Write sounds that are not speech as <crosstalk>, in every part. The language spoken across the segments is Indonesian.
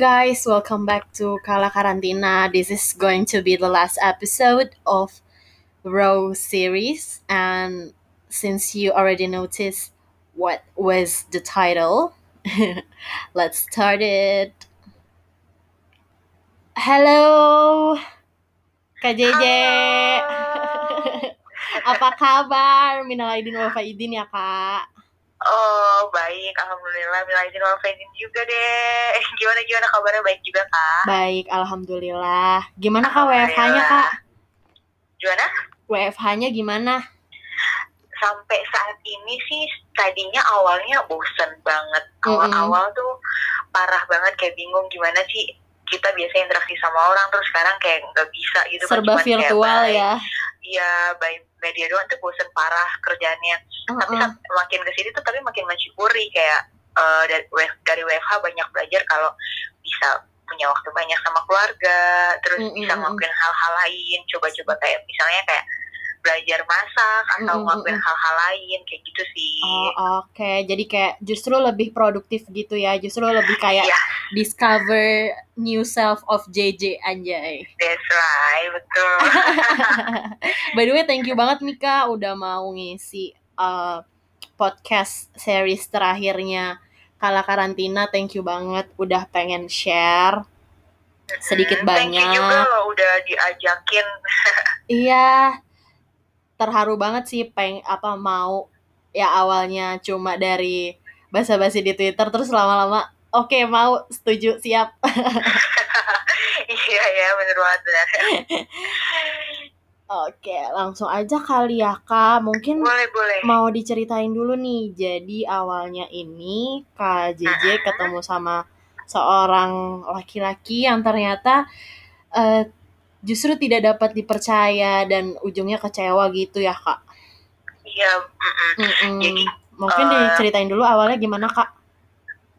guys, welcome back to Kala Karantina. This is going to be the last episode of Row series, and since you already noticed what was the title, <laughs> let's start it. Hello, Kak JJ. Halo. <laughs> Apa kabar? Minal aidin wal faizin ya, Kak. Oh, baik. Alhamdulillah. Mila izin wal juga deh. <laughs> Gimana gimana kabarnya baik juga, Kak? Baik, alhamdulillah. Gimana Kak WFH-nya, Kak? Gimana? WFH-nya gimana? Sampai saat ini sih tadinya awalnya bosen banget. Awal-awal tuh parah banget kayak bingung gimana sih kita biasa interaksi sama orang terus sekarang kayak nggak bisa gitu kan, Serba kayak virtual by- ya. Iya, by media doang tuh bosen parah kerjaannya. tapi Uh-uh. saat makin ke sini tuh tapi makin mensyukuri kayak eh, dari dari WFH banyak belajar kalau bisa punya waktu banyak sama keluarga terus Mm, bisa mm, mm. ngelakuin hal-hal lain coba-coba kayak misalnya kayak belajar masak atau Mm, mm, ngelakuin mm. hal-hal lain kayak gitu sih Oh, oke. Jadi kayak justru lebih produktif gitu ya. Justru lebih kayak Iya. discover new self of JJ anjay. that's right betul <laughs> By the way, thank you banget Mika udah mau ngisi uh, podcast series terakhirnya Kala Karantina. Thank you banget udah pengen share sedikit Mm, thank you juga banyak. loh udah diajakin <laughs> Iya, terharu banget sih peng apa mau ya awalnya cuma dari basa-basi di Twitter terus lama-lama oke mau setuju siap. <laughs> iya ya bener banget bener <laughs> Oke, langsung aja kali ya Kak. Mungkin boleh boleh mau diceritain dulu nih. Jadi awalnya ini Kak JJ ketemu sama seorang laki-laki yang ternyata eh, justru tidak dapat dipercaya dan ujungnya kecewa gitu ya Kak. iya mm-mm. Mm-mm. Jadi, Mungkin eh, diceritain dulu awalnya gimana Kak?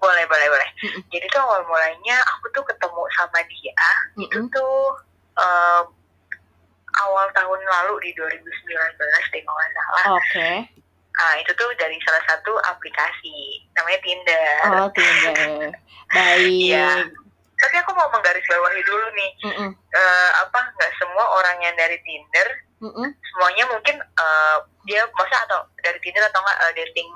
boleh boleh boleh Mm-mm. jadi tuh awal mulanya aku tuh ketemu sama dia itu Mm-mm. tuh em, awal tahun lalu di 2019 deh kalau nggak salah. Oke. Nah, itu tuh dari salah satu aplikasi namanya Tinder. Oh Tinder. <laughs> Baik. Iya. Tapi aku mau menggarisbawahi dulu nih, Mm-mm. eh, apa nggak semua orang yang dari Tinder Mm-mm. semuanya mungkin eh, dia masa atau dari Tinder atau enggak eh, dating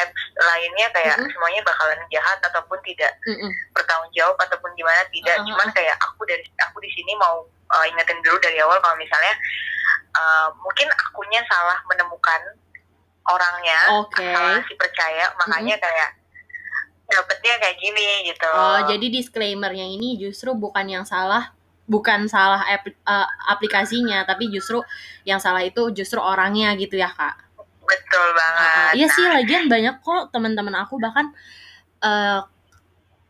apps lainnya kayak Mm-mm. semuanya bakalan jahat ataupun tidak Mm-mm. bertanggung jawab ataupun gimana tidak Uh-uh. cuman kayak aku dari aku di sini mau uh, ingetin dulu dari awal kalau misalnya uh, mungkin akunya salah menemukan orangnya Oke. salah si percaya makanya kayak dapetnya kayak gini gitu Oh, jadi disclaimernya ini justru bukan yang salah, bukan salah apl- eh, aplikasinya, tapi justru yang salah itu justru orangnya gitu ya kak. betul Uh, banget iya sih, Nah, lagian banyak kok teman-teman aku bahkan eh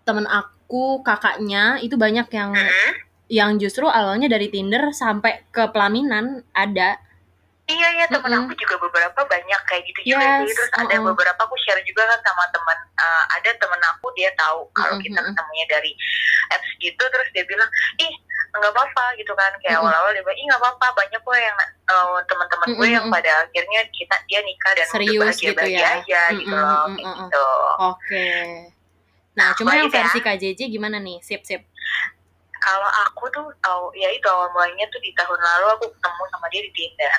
teman aku kakaknya itu banyak yang mm-mm. yang justru awalnya dari Tinder sampai ke pelaminan ada. Iya iya temen Mm-mm. aku juga beberapa banyak kayak gitu juga Yes, sih terus ada uh-uh. beberapa aku share juga kan sama teman uh, ada temen aku dia tahu kalau Mm-mm, kita mm-mm. ketemunya dari apps gitu terus dia bilang ih nggak apa-apa gitu kan kayak Mm-mm. awal-awal dia bilang ih nggak apa-apa banyak kok yang uh, teman-teman gue yang pada akhirnya kita dia nikah dan Serius udah gitu bahagia-bahagia ya. aja gitu Mm-mm, loh mm-mm, kayak mm-mm. gitu Oke. Nah, cuma Apalagi yang ya? versi KJJ gimana nih? Sip, sip. Kalau aku tuh tahu ya itu awal mulainya tuh di tahun lalu aku ketemu sama dia di Tinder.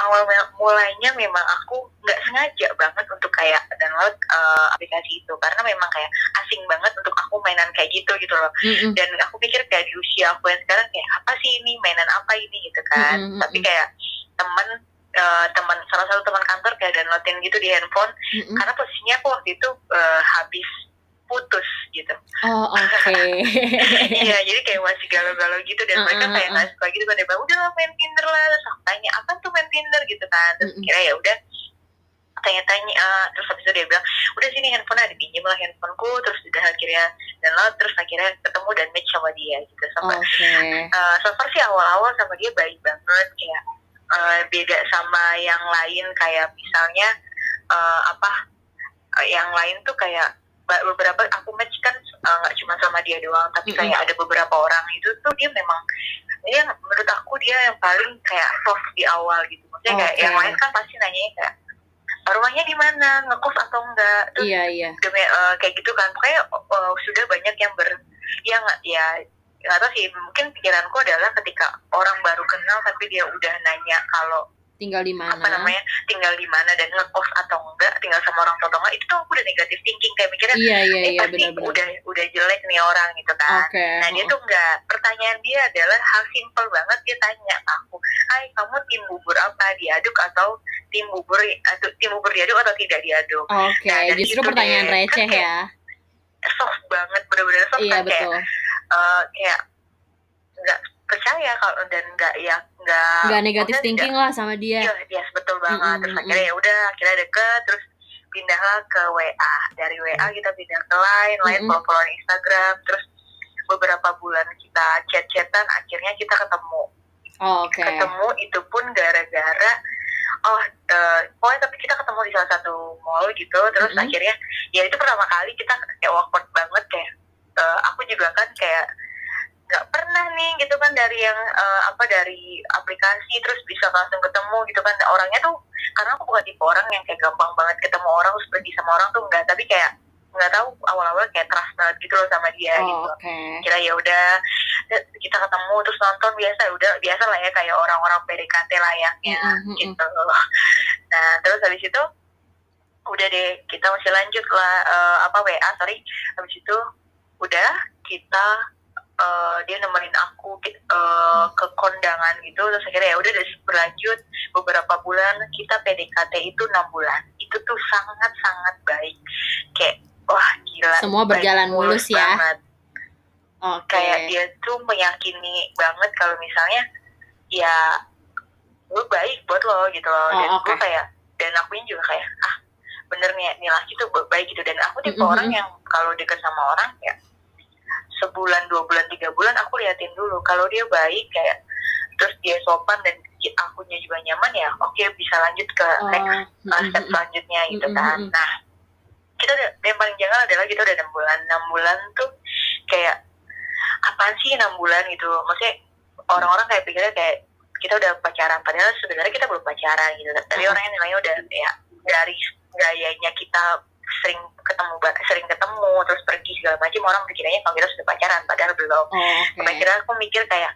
Awal mul- mulainya memang aku nggak sengaja banget untuk kayak download uh, aplikasi itu. Karena memang kayak asing banget untuk aku mainan kayak gitu gitu loh. Mm-mm. dan aku pikir kayak di usia aku yang sekarang kayak apa sih ini? Mainan apa ini? Gitu kan. Mm-mm, tapi kayak temen uh, teman salah satu teman kantor kayak downloadin gitu di handphone. Mm-mm. karena posisinya aku waktu itu uh, habis putus gitu. Oh, oke. <laughs> Iya, jadi kayak masih galau-galau gitu dan Uh, mereka uh, kayak uh, nggak suka gitu kan dia bilang udah main Tinder lah. Terus aku tanya apa tuh main Tinder? Gitu kan. Terus Mm-mm. kira ya udah tanya-tanya eh, terus habis itu dia bilang udah sini handphone ada pinjam lah handphoneku. Terus udah akhirnya download terus akhirnya ketemu dan match sama dia gitu. Sampai Oke. eh, so far sih awal-awal sama dia baik banget kayak eh, beda sama yang lain. Kayak misalnya eh, apa yang lain tuh kayak beberapa aku match kan eh, nggak cuma sama dia doang tapi kayak ada beberapa orang itu tuh dia memang dia menurut aku dia yang paling kayak soft di awal gitu. Maksudnya kayak Oke. yang lain kan pasti nanya kayak rumahnya di mana? Ngekos atau enggak? Terus Iya, iya. demi eh, kayak gitu kan. Pokoknya eh, sudah banyak yang ber ya nggak ya nggak tahu sih. Mungkin pikiranku adalah ketika orang baru kenal tapi dia udah nanya kalau tinggal di mana? apa namanya? Tinggal di mana dan ngekos atau enggak tinggal sama orang tua atau enggak itu tuh aku udah negatif thinking kayak mikirnya iya iya eh iya pasti benar-benar. udah udah jelek nih orang gitu kan. Oke Nah dia tuh enggak, pertanyaan dia adalah hal simple banget dia tanya aku, Hai kamu tim bubur apa? Diaduk atau tim bubur atau tim bubur diaduk atau tidak diaduk? oke Nah, dari justru pertanyaan deh, kan receh kayak- ya. Soft banget, bener-bener soft iya kan kayak betul. eh, kayak nggak percaya kalau dan nggak ya nggak nggak negatif thinking lah sama dia Iya, yes, betul banget. Mm-mm, terus mm-mm. akhirnya ya udah, akhirnya deket, terus pindahlah ke WA. Dari WA kita pindah ke Line, Line Mm-mm. follow-followan Instagram, terus beberapa bulan kita chat-chatan, akhirnya kita ketemu. Oh, oke Ketemu itu pun gara-gara oh eh, pokoknya tapi kita ketemu di salah satu mall gitu, terus Mm-mm. akhirnya ya itu pertama kali kita kayak awkward banget kayak eh, aku juga kan kayak nggak pernah nih gitu kan dari yang eh, apa dari aplikasi terus bisa langsung ketemu gitu kan. Orangnya tuh karena aku bukan tipe orang yang kayak gampang banget ketemu orang terus pergi sama orang tuh enggak tapi kayak nggak tahu awal-awal kayak trust banget gitu loh sama dia Oh, gitu. oke. Kira ya udah kita ketemu terus nonton biasa udah biasa lah ya kayak orang-orang PDKT layaknya Mm-mm, mm-mm. gitu. Nah terus habis itu udah deh kita masih lanjut lah eh, apa WA sorry. Habis itu udah kita eh, dia nemenin aku eh, ke kondangan gitu. Terus akhirnya ya udah berlanjut. Beberapa bulan kita PDKT itu enam bulan. Itu tuh sangat sangat baik. Kayak wah gila. Semua baik berjalan mulus ya. banget. Oke. Kayak dia tuh meyakini banget kalau misalnya ya gue baik buat lo gitu loh. Oh, dan oke. gue kayak dan akunya juga kayak ah bener nih nih laki tuh baik gitu. Dan aku tipe Mm-mm. orang yang kalau deket sama orang ya sebulan dua bulan tiga bulan aku liatin dulu. Kalau dia baik kayak terus dia sopan dan akunya juga nyaman ya oke bisa lanjut ke Oh, next uh, mm-mm, step mm-mm. selanjutnya gitu kan. nah kita udah yang paling jangan adalah kita udah enam bulan. Enam bulan tuh kayak apaan sih enam bulan gitu? Maksudnya orang-orang kayak pikirnya kayak kita udah pacaran padahal sebenarnya kita belum pacaran gitu. Tapi orangnya nilainya udah ya dari gayanya kita sering ketemu sering ketemu terus pergi segala macam orang pikirnya kalau kita sudah pacaran padahal belum. Oh, Sampai akhirnya aku mikir kayak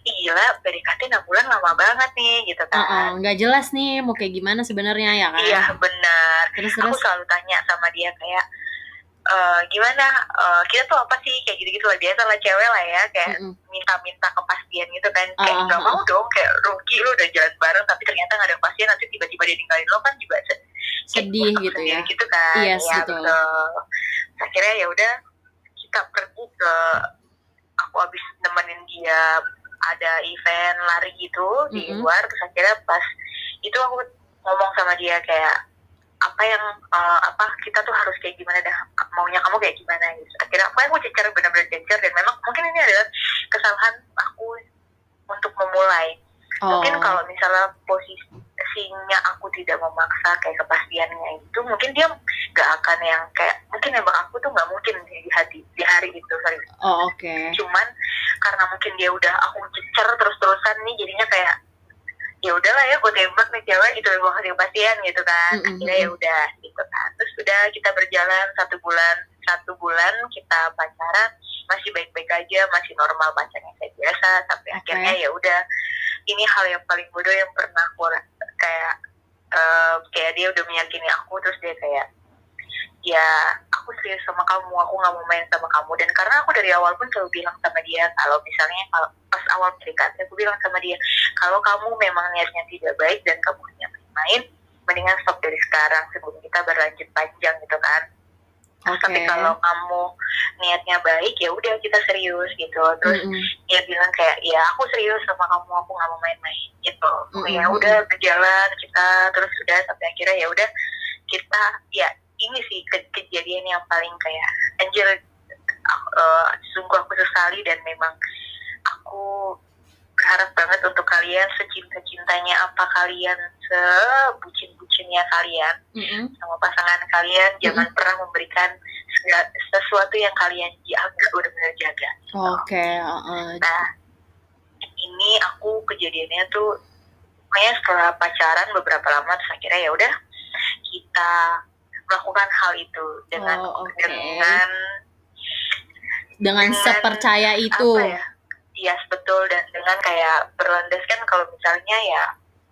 "Ih, gila PDKT 6 bulan lama banget nih gitu kan. Nggak jelas nih mau kayak gimana sebenarnya ya kan? Iya benar. Terus aku terus? selalu tanya sama dia kayak "Eh, gimana? Eh, kita tuh apa sih? Kayak gitu-gitu lah biasa lah cewek lah ya kayak minta-minta kepastian gitu kan. Kayak ah, nggak ah. mau dong kayak rugi lo udah jalan bareng tapi ternyata nggak ada kepastian nanti tiba-tiba dia ninggalin lo kan juga sedih busuk gitu ya. gitu kan. Yes, ya betul. betul. Akhirnya ya udah kita pergi ke aku habis nemenin dia ada event lari gitu di Mm-mm. luar terus akhirnya pas itu aku ngomong sama dia kayak apa yang eh, apa kita tuh harus kayak gimana dah? Maunya kamu kayak gimana? Gitu. Akhirnya aku aku cecer benar-benar cecer dan memang mungkin ini adalah kesalahan aku untuk memulai. Oh. mungkin kalau tidak memaksa kayak kepastiannya itu mungkin dia nggak akan yang kayak mungkin emang aku tuh nggak mungkin di hati di hari itu sorry oh oke cuman karena mungkin dia udah aku cecer terus terusan nih jadinya kayak ya udahlah ya gue tembak nih cewek gitu gue kasih kepastian gitu kan Mm-mm. akhirnya ya udah gitu kan terus udah kita berjalan satu bulan satu bulan kita pacaran masih baik-baik aja masih normal pacarnya kayak biasa sampai Oke. akhirnya ya udah ini hal yang paling bodoh yang pernah aku eh, kayak dia udah meyakini aku terus dia kayak ya aku serius sama kamu aku nggak mau main sama kamu. Dan karena aku dari awal pun selalu bilang sama dia kalau misalnya kalau pas awal PDKT aku bilang sama dia kalau kamu memang niatnya tidak baik dan kamu hanya main-main mendingan stop dari sekarang sebelum kita berlanjut panjang gitu kan oke tapi kalau kamu niatnya baik ya udah kita serius gitu terus Mm-mm. dia bilang kayak ya aku serius sama kamu aku nggak mau main-main gitu Mm-mm. ya udah berjalan kita terus udah sampai akhirnya ya udah kita ya ini sih ke- kejadian yang paling kayak anjir uh, sungguh aku sesali dan memang aku berharap banget untuk kalian secinta-cintanya apa kalian sebucin-bucinnya kalian Mm-mm. sama pasangan kalian jangan pernah memberikan segala- sesuatu yang kalian jaga benar-benar jaga oke uh-uh. Nah, ini aku kejadiannya tuh kayak setelah pacaran beberapa lama terus akhirnya ya udah kita melakukan hal itu dengan Oh, oke. dengan dengan Dengan sepercaya itu apa ya iya betul dan dengan kayak berlandaskan kalau misalnya ya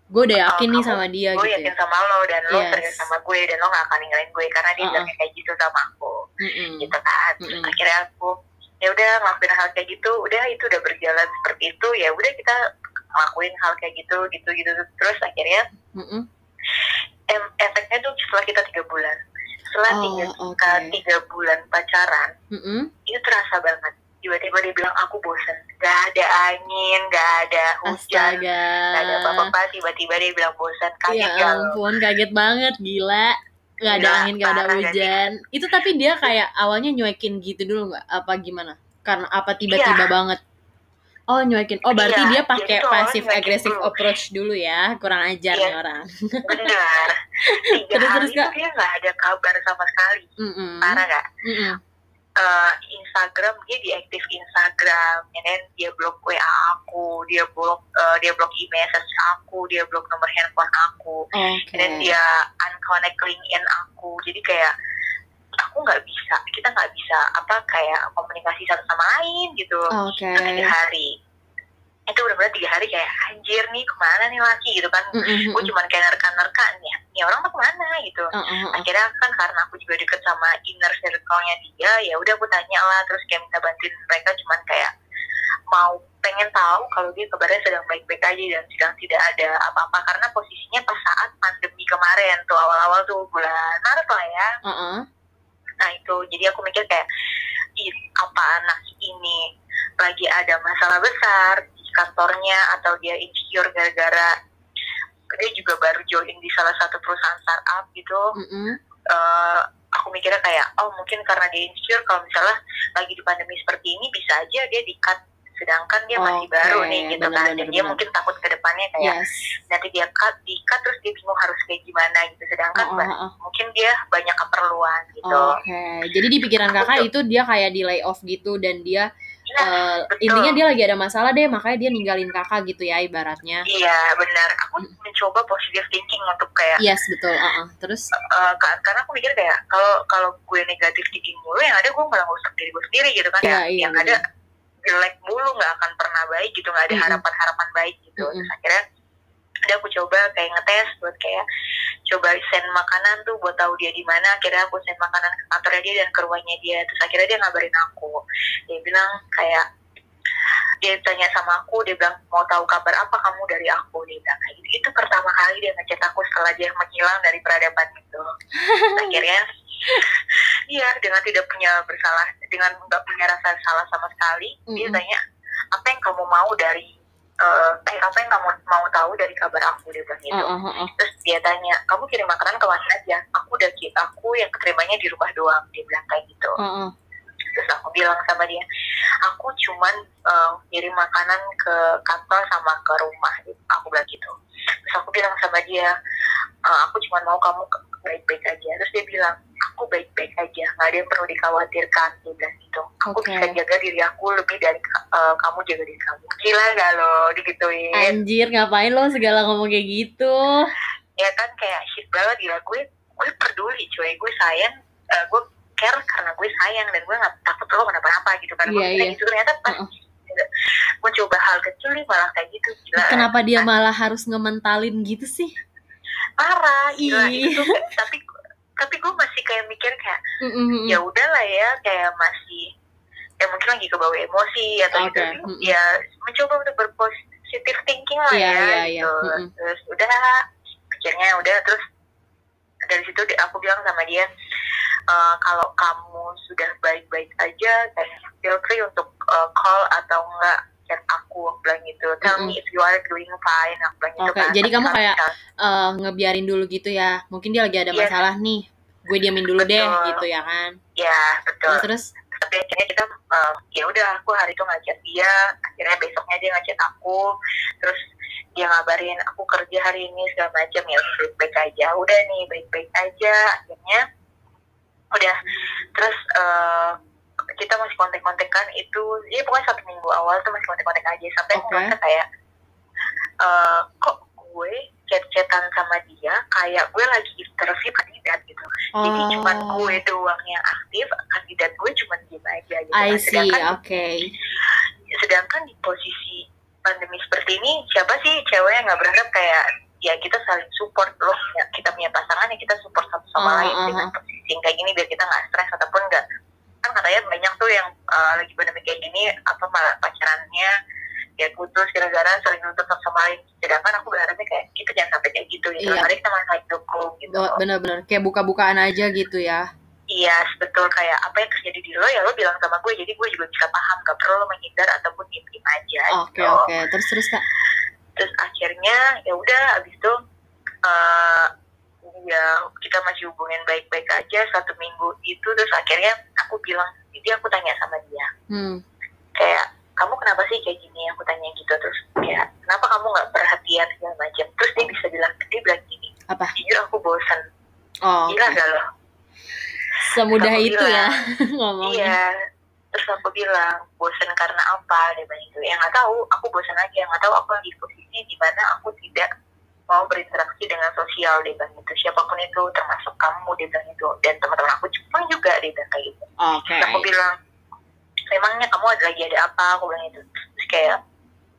gue udah yakin Oh, nih sama dia gue gitu yakin ya sama lo dan lo Yes. serius sama gue dan lo gak akan ninggalin gue karena dia bilangnya kayak gitu sama aku Mm-mm. gitu kan Terus Mm-mm. akhirnya aku ya udah ngelakuin hal kayak gitu udah itu udah berjalan seperti itu ya udah kita ngelakuin hal kayak gitu gitu gitu terus akhirnya em, efeknya tuh setelah kita tiga bulan setelah Oh, tiga, oke. tiga bulan pacaran Mm-mm. itu terasa banget tiba-tiba dia bilang aku bosen. Gak ada angin gak ada hujan astaga. gak ada apa-apa. Tiba-tiba dia bilang bosen. Kaget ya gak ampun kaget banget gila. Nggak ada angin nggak ada parah gak hujan. Itu tapi dia kayak awalnya nyuekin gitu dulu nggak? Apa gimana? Karena apa tiba-tiba Iya. banget? Oh nyuekin. Oh berarti Iya, dia pakai aggressive dulu. approach dulu ya. Kurang ajar Iya. nih orang. Benar <laughs> tiga Terus, hari terus, itu Kak? dia gak ada kabar sama sekali. Mm-mm. parah gak Mm-mm. Eh, Instagram dia diaktif Instagram and then dia blok WA aku dia blok eh, dia blok e-message aku dia blok nomor handphone aku oke. and then dia unconnect LinkedIn aku. Jadi kayak aku nggak bisa kita nggak bisa apa kayak komunikasi satu sama lain gitu. Itu tiga hari itu benar-benar tiga hari kayak anjir nih ke mana nih laki? gitu kan. Mm-mm. gue cuman kayak nerka-nerka nih nih orang tuh ke mana? gitu. Uh, uh. akhirnya kan karena aku juga deket sama inner circle-nya dia ya udah aku tanya lah terus kayak minta bantuin mereka cuman kayak mau pengen tahu kalau dia kabarnya sedang baik-baik aja dan sedang tidak ada apa-apa. Karena posisinya pas saat pandemi kemarin tuh awal-awal tuh bulan Maret lah ya. Uh, uh. nah itu. Jadi aku mikir kayak ih apa anak ini? Lagi ada masalah besar kantornya atau dia insecure gara-gara dia juga baru join di salah satu perusahaan startup gitu. Mm-mm. eh, aku mikirnya kayak oh mungkin karena dia insecure kalau misalnya lagi di pandemi seperti ini bisa aja dia di cut sedangkan dia masih Oke, baru nih gitu kan. benar-benar, dan dia mungkin takut ke depannya kayak yes. nanti dia cut di cut terus dia bingung harus kayak gimana gitu. Sedangkan Uh, uh, ba- uh, uh. mungkin dia banyak keperluan gitu. Oke, jadi di pikiran kakak itu dia kayak di lay off gitu dan dia Iya, betul. intinya dia lagi ada masalah deh makanya dia ninggalin kakak gitu ya ibaratnya. iya benar aku mencoba positive thinking untuk kayak Yes betul. uh-uh. Terus eh, ka- karena aku mikir kayak kalau kalau gue negatif thinking mulu yang ada gue malah ngurusak diri gue sendiri gitu kan Iya, ya iya, yang ada jelek mulu nggak akan pernah baik gitu nggak ada harapan-harapan baik gitu Mm-mm. Terus akhirnya udah aku coba kayak ngetes buat kayak coba send makanan tuh buat tahu dia di mana. Akhirnya aku send makanan ke kantornya dia dan ke rumahnya dia. Terus akhirnya dia ngabarin aku. Dia bilang kayak dia tanya sama aku dia bilang mau tahu kabar apa kamu dari aku? Dia bilang kayak gitu. Itu pertama kali dia ngechat aku setelah dia menghilang dari peradaban itu. <laughs> Akhirnya iya dengan tidak punya bersalah dengan nggak punya rasa salah sama sekali dia Mm-mm. tanya apa yang kamu mau dari eh eh, apa yang kamu mau tahu dari kabar aku dia bilang gitu uh, uh, uh, uh. terus dia tanya kamu kirim makanan ke mana aja aku udah aku yang keterimanya di rumah doang dia bilang kayak gitu Uh, uh. terus aku bilang sama dia aku cuman eh, ngirim makanan ke kantor sama ke rumah gitu. aku bilang gitu terus aku bilang sama dia "Eh, aku cuman mau kamu baik-baik aja terus dia bilang aku baik-baik aja nggak ada yang perlu dikhawatirkan dia bilang gitu aku Oke. bisa jaga diri aku lebih dari eh, kamu jaga diri kamu gila gak lo digituin Anjir ngapain lo segala ngomong kayak gitu? ya kan kayak shit banget gila gue gue peduli cuy gue sayang eh, gue care karena gue sayang dan gue nggak takut lo kenapa-napa gitu kan gue Iya, kira iya. gitu ternyata pas Uh-uh. gue coba hal kecil nih malah kayak gitu gila Kenapa dia malah harus ngementalin gitu sih? parah gila Ih. itu tapi tapi gue masih kayak mikir kayak Mm-mm. ya udahlah ya kayak masih ya mungkin lagi kebawa emosi atau Oke, gitu mm-mm. ya mencoba untuk berpositif thinking lah Iya, ya iya, iya. gitu Mm-mm. terus udah akhirnya udah terus dari situ aku bilang sama dia "Eh, kalau kamu sudah baik-baik aja kayak feel free untuk eh, call atau enggak chat aku aku bilang gitu tell me if you are doing fine aku bilang gitu Oke, kan jadi kamu kayak- Eh, ngebiarin dulu gitu ya. Mungkin dia lagi ada Iya. masalah nih. Gue diamin dulu deh Betul. gitu ya kan. ya betul Terus tapi akhirnya kita eh, ya udah aku hari itu ngajak dia akhirnya besoknya dia ngajak aku terus dia ngabarin aku kerja hari ini segala macam ya baik-baik aja udah nih baik-baik aja akhirnya udah terus eh, kita masih kontek-kontekan itu ya pokoknya satu minggu awal tuh masih kontek-kontek aja sampai aku Oke. merasa kayak eh, kok gue chat-chatan sama dia kayak gue lagi interview kandidat gitu jadi Oh. cuman gue doang yang aktif kandidat gue cuman diem aja gitu I Nah, see, sedangkan oke. sedangkan di posisi pandemi seperti ini siapa sih cewek yang nggak berharap kayak ya kita saling support loh ya, kita punya pasangan ya kita support satu sama Ah, lain ah, dengan ah. posisi kayak gini biar kita nggak stres ataupun nggak kan katanya banyak tuh yang uh, lagi pandemi kayak gini apa malah pacarannya ya putus gara-gara nuntut satu sama lain sedangkan aku berharapnya kayak kita jangan sampai kayak gitu gitu Iya. kita malah saling dukung gitu Be- Bener-bener kayak buka-bukaan aja gitu ya. Iya, betul kayak apa yang terjadi di lo ya lo bilang sama gue, jadi gue juga bisa paham, gak perlu lo menghindar ataupun diem aja. Oke gitu. oke. Terus terus kak. Terus akhirnya ya udah, abis itu eh ya kita masih hubungin baik-baik aja satu minggu itu terus akhirnya aku bilang, jadi aku tanya sama dia, Hmm. kayak kamu kenapa sih kayak gini? Aku tanya gitu terus kayak kenapa kamu nggak perhatian segala macam? Terus dia bisa bilang, dia bilang gini, Apa? jujur aku bosan, Oh, gila oke. gak lo? Semudah Aku itu ya bilang, <laughs> ngomongnya. Iya. Terus aku bilang, bosan karena apa? Dia bilang gitu. Ya nggak tahu, aku bosan aja. Nggak tahu aku di posisi di mana aku tidak mau berinteraksi dengan sosial. Dia bilang gitu. Siapa pun itu, termasuk kamu, dia bilang gitu. Dan teman-teman aku pun juga, dia bilang kayak gitu. Terus aku bilang, memangnya kamu ada lagi ada apa? Aku bilang gitu. Terus kayak,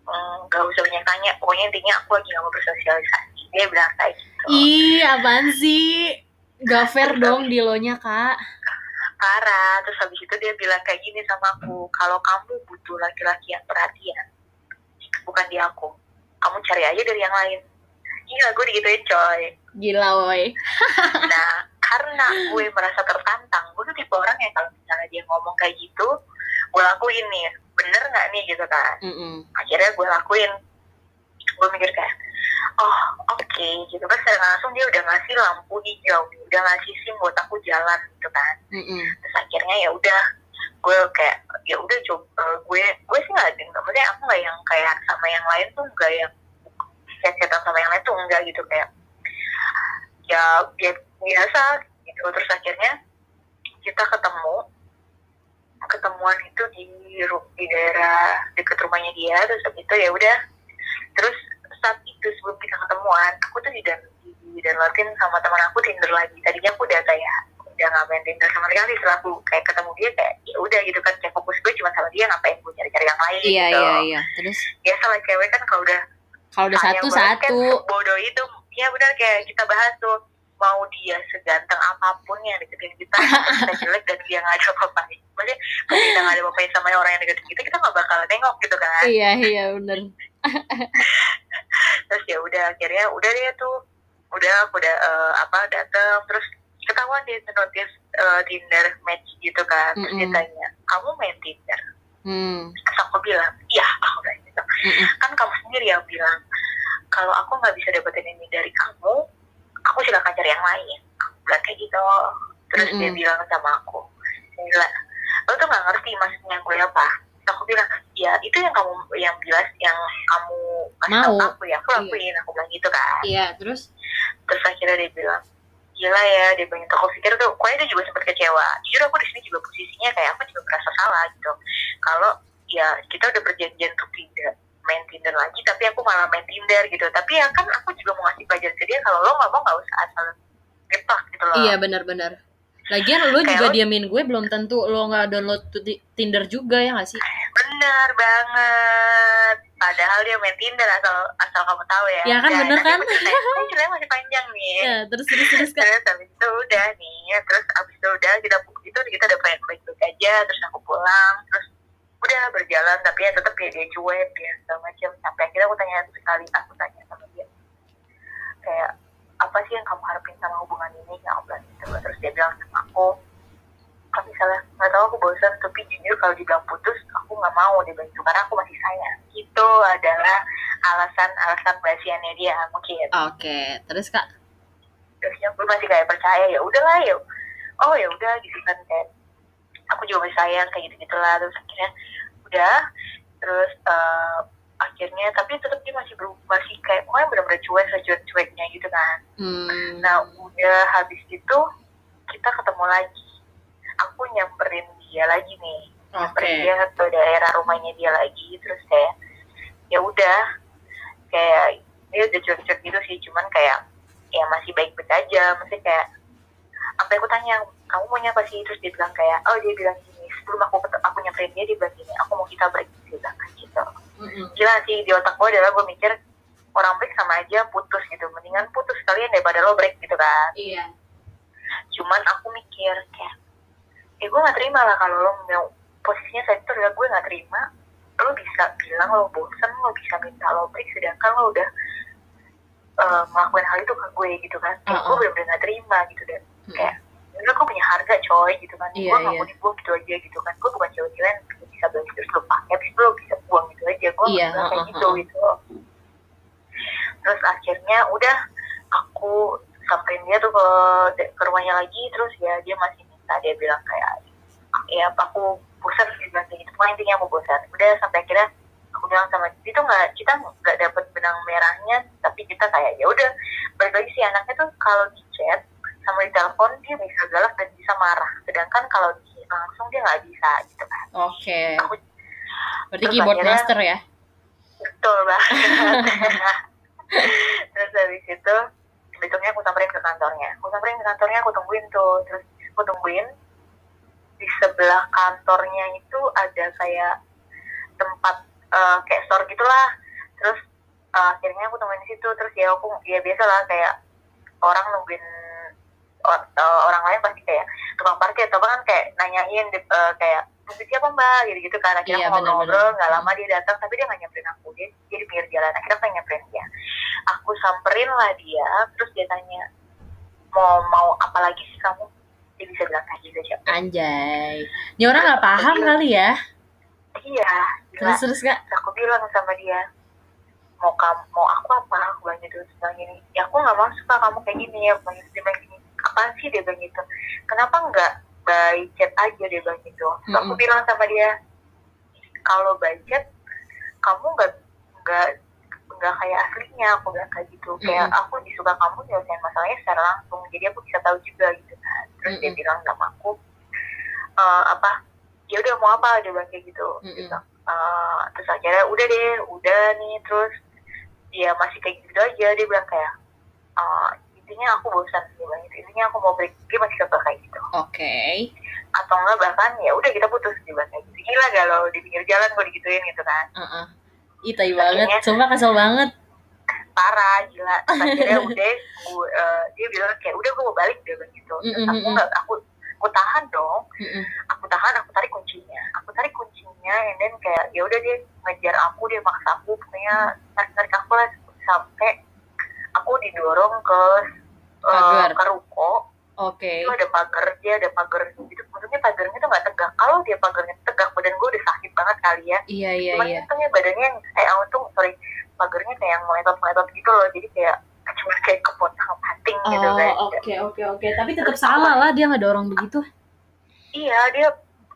"Hmm, nggak usah banyak tanya. Pokoknya intinya aku lagi nggak mau bersosialisasi. Dia bilang kayak gitu. Ih, apaan sih? Gak fair dong di lo nya kak. parah terus habis itu dia bilang kayak gini sama aku kalau kamu butuh laki-laki yang perhatian bukan di aku kamu cari aja dari yang lain gila gue digituin coy Gila woi. <laughs> nah karena gue merasa tertantang gue tuh tipe orang yang kalau misalnya dia ngomong kayak gitu gue lakuin nih bener nggak nih gitu kan Mm-mm. akhirnya gue lakuin gue mikir kayak oh oke gitu kan secara langsung dia udah ngasih lampu hijau nih, udah ngasih sim buat aku jalan gitu kan Mm-mm. terus akhirnya ya udah gue kayak ya udah coba gue gue sih nggak nggak maksudnya aku nggak yang kayak sama yang lain tuh nggak yang chat sama yang lain tuh enggak gitu kayak ya bi- biasa gitu. Terus akhirnya kita ketemu ketemuan itu di di daerah dekat rumahnya dia. Terus habis itu ya udah terus saat itu sebelum kita ketemuan aku tuh di dan di downloadin sama teman aku Tinder lagi. Tadinya aku udah kayak udah nggak main Tinder sama sekali. Setelah aku kayak ketemu dia kayak ya udah gitu kan. Kayak fokus gue cuma sama dia ngapain gue cari-cari yang lain Iya gitu. iya iya. Terus? Biasa lah cewek kan kalau udah kalau udah sayang satu kan, satu. bodoh itu ya benar kayak kita bahas tuh mau dia seganteng apa pun yang deketin kita <laughs> kita jelek dan dia nggak ada apa-apain maksudnya kalau kita nggak ada apa-apain sama orang yang deketin kita kita nggak bakal nengok gitu kan Iya iya bener. <laughs> terus ya udah akhirnya udah dia tuh udah aku udah eh, apa datang terus ketahuan dia notice eh, Tinder match gitu kan terus dia Mm-mm. tanya kamu main Tinder Hmm. terus aku bilang iya <laughs> aku bilang gitu Mm-mm. kan kamu sendiri yang bilang kalau aku nggak bisa dapetin ini dari kamu aku silakan cari yang lain aku bilang kayak gitu terus dia Mm-mm. bilang sama aku gila lo tuh nggak ngerti maksudnya gue apa terus aku bilang ya itu yang kamu yang jelas yang kamu kasih tahu Mau. aku ya aku lakuin aku bilang gitu kan Iya terus. terus akhirnya dia bilang gila ya dia bilang gitu. aku pikir tuh pokoknya dia juga sempat kecewa jujur aku di sini juga posisinya kayak aku juga merasa salah gitu kalau ya kita udah perjanjian untuk tidak main Tinder lagi tapi aku malah main Tinder gitu tapi ya kan aku juga mau ngasih pelajaran ke dia kalau lo nggak mau nggak usah asal gepak gitu loh Iya benar-benar. Lagian lo Kayak juga lo- diamin gue belum tentu lo nggak download Tinder juga ya nggak sih? bener banget padahal dia main Tinder asal asal kamu tahu ya. Ya kan, Dan bener kan? "Ini ceritanya masih panjang nih. Ya terus terus terus kak. terus habis itu udah nih terus habis itu udah kita itu kita udah baik baik baik aja terus aku pulang terus udah berjalan tapi ya tetap ya dia cuek ya segala macam sampai akhirnya aku tanya satu kali aku tanya sama dia kayak apa sih yang kamu harapin sama hubungan ini? Aku bilang gitu. Terus dia bilang sama aku kalau misalnya nggak tahu aku bosan tapi jujur kalau dibilang putus aku nggak mau bilang gitu karena aku masih sayang. Itu adalah alasan alasan basiannya dia mungkin. Oke terus kak. terusnya gue masih kayak percaya? Ya udahlah ya. Oh ya udah gitu kan kayak aku juga masih sayang kayak gitu gitulah terus akhirnya udah. Terus eh, akhirnya tapi tetap dia masih berubah masih kayak pokoknya benar-benar cuek secuek cueknya gitu kan. Hmm. nah udah habis itu kita ketemu lagi aku nyamperin dia lagi nih. Oke. nyamperin dia ke daerah rumahnya dia lagi terus kayak ya udah. Kayak dia udah cuek-cuek gitu sih cuman kayak ya masih baik-baik aja. Masih kayak sampai aku tanya kamu maunya apa sih? Terus dia bilang kayak oh dia bilang gini sebelum aku aku nyamperin dia dia bilang gini aku mau kita break dia bilang gitu. Mm-mm. gila sih di otak gue adalah gue mikir orang break sama aja putus gitu. Mendingan putus sekalian daripada lo break gitu kan. Iya. Cuman aku mikir kayak eh gue gak terima lah kalau lo mau posisinya saat itu adalah gue gak terima. Lo bisa bilang lo bosen lo bisa minta lo break sedangkan lo udah eh, ngelakuin hal itu ke gue gitu kan. Kayak gue Uh-uh. bener-bener gak terima gitu dan Mm. kayak Enggak, gue punya harga coy gitu kan. Iya, gue iya. ngakuin gue gitu aja gitu kan. Gue bukan cewek-cewek yang bisa beli terus lo pakai habis itu lo bisa buang gitu aja. Gue Iya, nggak kayak gitu gitu. Terus akhirnya udah aku samperin dia tuh ke ke rumahnya lagi terus ya dia masih minta dia bilang kayak ya aku bosan kayak gitu. Pokoknya intinya aku bosan udah sampai akhirnya aku bilang sama dia tuh nggak kita nggak dapet benang merahnya tapi kita kayak ya udah balik lagi sih. Anaknya tuh kalau di chat sama di telepon dia bisa galak dan bisa marah. Sedangkan kalau di langsung dia nggak bisa gitu kan. Oke. Aku berarti keyboard akhirnya- master ya? Betul banget <laughs> terus habis itu besoknya aku samperin ke kantornya. Aku samperin ke kantornya aku tungguin tuh. Terus aku tungguin di sebelah kantornya itu ada kayak tempat eh, kayak store gitulah. Terus eh, akhirnya aku tungguin di situ. Terus ya aku ya biasa lah kayak orang nungguin or- eh, orang lain pasti kayak tukang parkir atau kan kayak nanyain di- eh, kayak nunggu siapa mbak? gitu gitu kan Iya, akhirnya aku ngobrol benar-benar. nggak lama dia datang tapi dia nggak nyamperin aku. Dia dia di pinggir jalan. Akhirnya aku nyamperin dia. Aku samperin lah dia terus dia tanya mau mau apa lagi sih kamu dia bisa bilang kayak gitu siapa anjay. Ini orang nggak paham kali ya? Iya terus terus Terus aku bilang sama dia mau kamu mau aku apa? Aku bilang gitu terus bilang gini ya aku nggak mau suka kamu kayak gini. Ya bilang gitu. dia bilang gini apaan sih? Dia bilang gitu kenapa nggak by chat aja? Dia bilang gitu. Terus aku Mm-mm. bilang sama dia kalau by chat kamu nggak nggak nggak kayak aslinya aku bilang kayak gitu. Kayak aku lebih suka kamu nyelesain masalahnya secara langsung. Jadi aku bisa tahu juga gitu kan. Terus dia Mm-mm. bilang sama aku "Eh, apa ya udah mau apa? Dia bilang kayak gitu. Mm-mm. gitu. Uh, terus akhirnya udah deh udah nih. Terus dia masih kayak gitu aja. Dia bilang kayak uh, intinya aku bosan. Dia bilang gitu. Intinya aku mau break. Dia masih kekeh kayak gitu. Oke. Atau enggak bahkan ya udah kita putus. Dia bilang kayak gitu. Gila galau di pinggir jalan gue digituin gitu kan. Heeh. Ih, tai banget. Sumpah kesel banget. parah gila terus akhirnya udah gue, uh, dia bilang kayak udah gue mau balik dia bilang gitu terus Mm, mm, aku mm. nggak aku aku tahan dong Mm-mm. aku tahan aku tarik kuncinya aku tarik kuncinya and then kayak ya udah dia ngejar aku dia maksa aku pokoknya tarik tarik aku lah sampai aku didorong ke Pagar. ke ruko Oke. itu ada pagar dia ada pagar gitu maksudnya pagarnya tuh nggak tegak kalau dia pagarnya tegak badan gue udah sakit banget kali ya Iya, iya, cuman iya. untungnya badannya yang kayak untung sorry pagarnya kayak yang meletot meletot gitu loh jadi kayak cuma kayak kepotong pating gitu Oh, kan oke, oke, oke. Tapi tetap salah lah dia ngedorong begitu. iya dia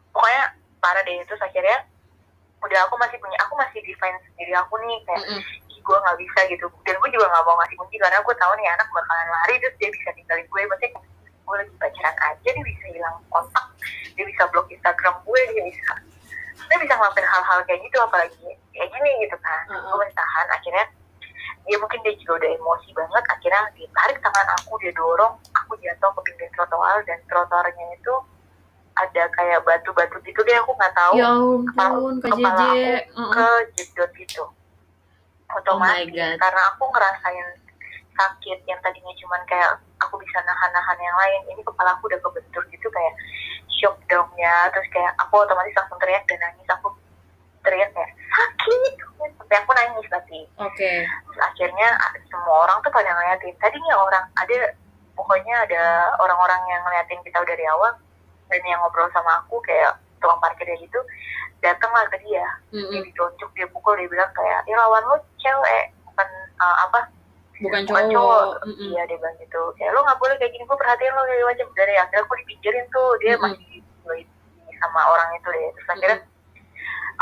pokoknya parah deh terus akhirnya udah aku masih punya aku masih defense diri aku nih kayak Mm-mm. ih gue nggak bisa gitu dan gue juga nggak mau ngasih kunci karena gue tahu nih anak bakalan lari terus dia bisa tinggalin gue maksudnya gue lagi pacaran aja dia bisa hilang kontak dia bisa blok Instagram gue dia bisa dia bisa ngelakuin hal-hal kayak gitu apalagi kayak gini gitu kan Uh-uh. gue masih tahan akhirnya dia mungkin dia juga udah emosi banget akhirnya dia tarik tangan aku dia dorong aku jatuh ke pinggir trotoar dan trotoarnya itu ada kayak batu-batu gitu deh aku nggak tahu Ya ampun, kepala JJ. aku Heeh. ke jedot gitu Oh otomatis God. karena aku ngerasain sakit yang tadinya cuman kayak aku bisa nahan-nahan yang lain ini kepala aku udah kebentur gitu kayak shock dong ya. Terus kayak aku otomatis langsung teriak dan nangis. Aku teriak kayak sakit! Sampai aku nangis tapi Oke. Terus akhirnya semua orang tuh pada ngeliatin. Tadinya orang ada pokoknya ada orang-orang yang ngeliatin kita udah dari awal dan yang ngobrol sama aku kayak tukang parkirnya gitu datanglah ke dia. Dia Mm-mm. ditonjok dia pukul dia bilang kayak ya lawan lo cewek. Bukan uh, apa Bukan cowok. cowok Mm-mm. iya dia bilang gitu kayak lo nggak boleh kayak gini gue perhatiin lo kayak macam dari akhirnya aku dipinggirin tuh dia Mm-mm. masih di- sama orang itu deh terus akhirnya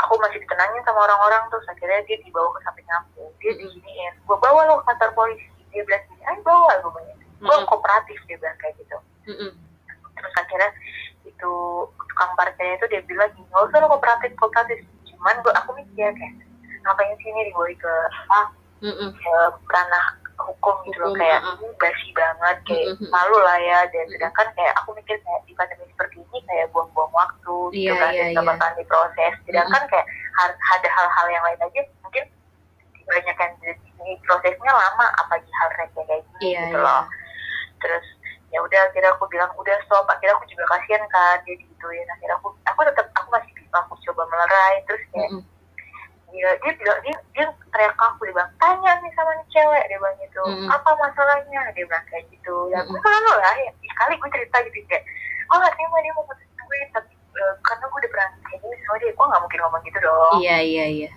aku masih ditenangin sama orang-orang terus akhirnya dia dibawa ke samping aku dia Mm-mm. diginiin gue bawa lo ke kantor polisi dia bilang gini ayo bawa gue bilang gue Mm-mm. kooperatif dia bilang kayak gitu Mm-mm. terus akhirnya itu tukang parkirnya itu dia bilang gini nggak usah lo kooperatif kooperatif cuman gue aku mikir kayak ngapain sih ini dibawa ke ah Mm-mm. ke ranah hukum gitu loh kayak ini basi banget kayak Mm-mm. malu lah ya. Dan sedangkan kayak aku mikir kayak di pandemi seperti ini kayak buang-buang waktu gitu Iya, kan iya, dan bakalan diproses. Sedangkan kayak har- ada hal-hal yang lain aja mungkin banyak yang di prosesnya lama apalagi hal receh kayak gini Iya, gitu iya. loh. Terus ya udah akhirnya aku bilang udah stop. Akhirnya aku juga kasihan kan dia digituin. Akhirnya aku aku tetap aku masih bisa aku coba melerai terus kayak Mm-mm. dia dia bilang dia dia teriak aku dia bilang tanya nih sama cewek dia bilang gitu. Mm-mm. apa masalahnya? Dia bilang kayak gitu. Ya gue malu lah ya. Sekali gue cerita gitu kayak oh nggak terima dia mau putusin gue tapi eh, karena gue udah pernah kayak gini sama dia. Gue nggak mungkin ngomong gitu dong. Iya, iya, iya.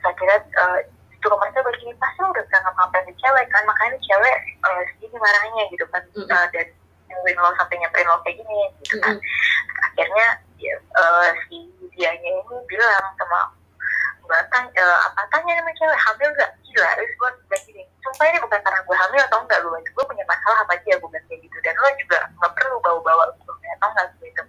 saya kira eh, itu romansa begini pasti lo udah pernah ngapa-ngapain ke cewek kan? Makanya cewek eh, segini marahnya gitu kan. Mm-mm. Eh, dan nungguin lo sampai nyamperin lo kayak gini gitu kan. Mm-mm. akhirnya ya, eh, si dianya ini bilang sama mbak tanya eh, apa tanya sama cewek? Hamil gak gila terus gue bilang gini sumpah ini bukan karena gue hamil atau enggak gue gue punya masalah apa aja gue bilang kayak gitu dan lo juga nggak perlu bawa-bawa gue atau enggak gitu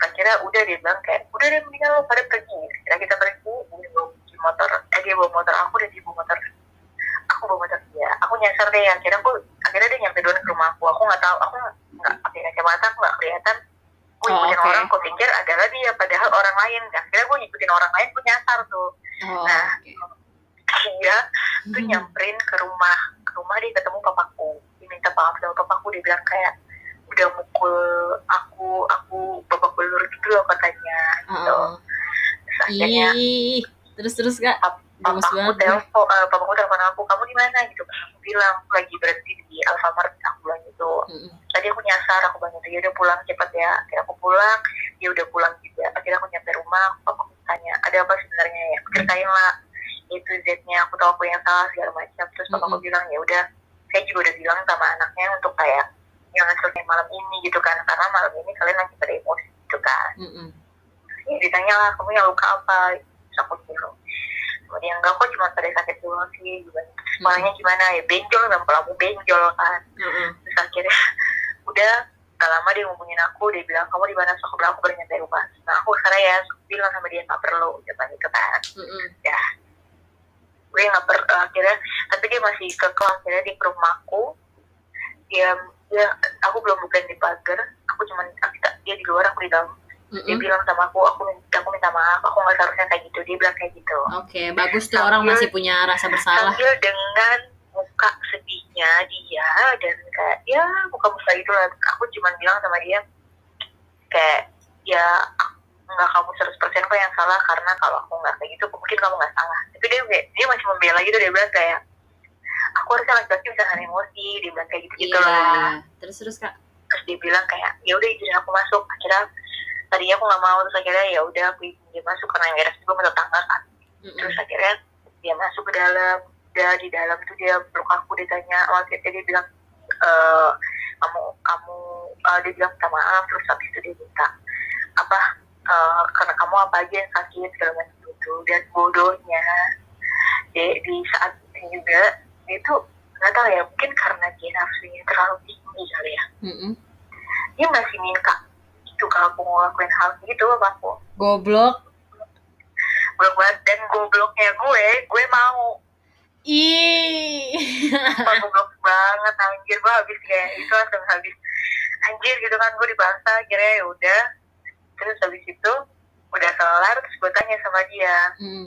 akhirnya udah dia bilang kayak udah deh mendingan lo pada pergi kira kita pergi dia bawa kunci motor eh dia bawa motor aku dan dia bawa motor aku bawa motor dia aku nyasar deh akhirnya aku akhirnya dia nyampe duluan ke rumah aku aku nggak tahu aku nggak pakai kacamata aku nggak kelihatan gue Oh, ngikutin oke. orang gue pikir adalah dia padahal orang lain akhirnya gue ngikutin orang lain gue nyasar tuh Oh, Nah. oke. dia tuh Mhm. nyamperin ke rumah ke rumah dia ketemu papaku dia minta maaf sama papaku dia bilang kayak udah mukul aku aku babak belur gitu loh katanya gitu Oh. Terus akhirnya Ih, terus terus kak. Gemes papaku banget. telepon eh, papaku telepon aku kamu di mana gitu kan aku bilang aku lagi berhenti di Alfamart aku bilang gitu Mm-mm. tadi aku nyasar aku bilang gitu ya udah pulang cepat ya akhirnya aku pulang dia udah pulang juga akhirnya aku nyampe rumah aku tanya ada apa sebenarnya ya aku ceritain lah itu Z-nya aku tahu aku yang salah segala macam terus papa aku Mm-mm. bilang ya udah saya juga udah bilang sama anaknya untuk kayak jangan selesai malam ini gitu kan karena malam ini kalian lagi pada emosi gitu kan Mm-mm. ya ditanya lah kamu apa terus aku bilang kemudian enggak kok cuma pada sakit doang sih. Terus malahnya gimana? Ya benjol memang pelaku benjol kan. Mm-mm. terus akhirnya <laughs> udah gak lama dia ngomongin aku dia bilang kamu di mana? So aku bilang aku nyampe rumah. Nah aku sekarang ya bilang sama dia nggak perlu gitu gitu kan. Mm-mm. gue nggak per eh, akhirnya tapi dia masih ke kelas akhirnya ke rumahku dia dia aku belum bukain di pagar. Aku cuman aku- dia di luar aku di dalam dia Mm-mm. bilang sama aku aku minta aku minta maaf aku nggak seharusnya kayak gitu dia bilang kayak gitu Oke, bagus tuh orang masih punya rasa bersalah. sambil dengan muka sedihnya dia dan kayak ya muka-muka itu lah aku cuma bilang sama dia kayak ya nggak kamu 100% kok yang salah karena kalau aku nggak kayak gitu mungkin kamu nggak salah tapi dia kayak- dia masih membela gitu dia bilang kayak aku harusnya laki-laki bisa nahan emosi dia bilang kayak gitu gitu Iya. lah Terus terus kak. terus dia bilang kayak ya udah izinin aku masuk akhirnya tadinya aku nggak mau terus akhirnya ya udah aku izinin dia masuk karena yang beres juga sama tetangga kan. Terus akhirnya dia masuk ke dalam dia di dalam tuh dia peluk aku dia tanya waktu itu dia bilang eh kamu kamu eh, dia bilang minta maaf. Terus habis itu dia minta apa eh, karena kamu apa aja yang sakit segala macam itu dan bodohnya. Di, di saat ini juga dia tuh nggak tahu ya mungkin karena dia nafsunya terlalu tinggi kali ya. Mm-mm. dia masih minta itu kalau aku ngelakuin hal gitu apa aku Goblok. belum banget. Dan gobloknya gue gue mau. Ih. <laughs> Goblok banget anjir. Gue habis kayak itu langsung habis. Anjir gitu kan gue dibahasa akhirnya ya udah. Terus habis itu udah kelar terus gue tanya sama dia. Mm.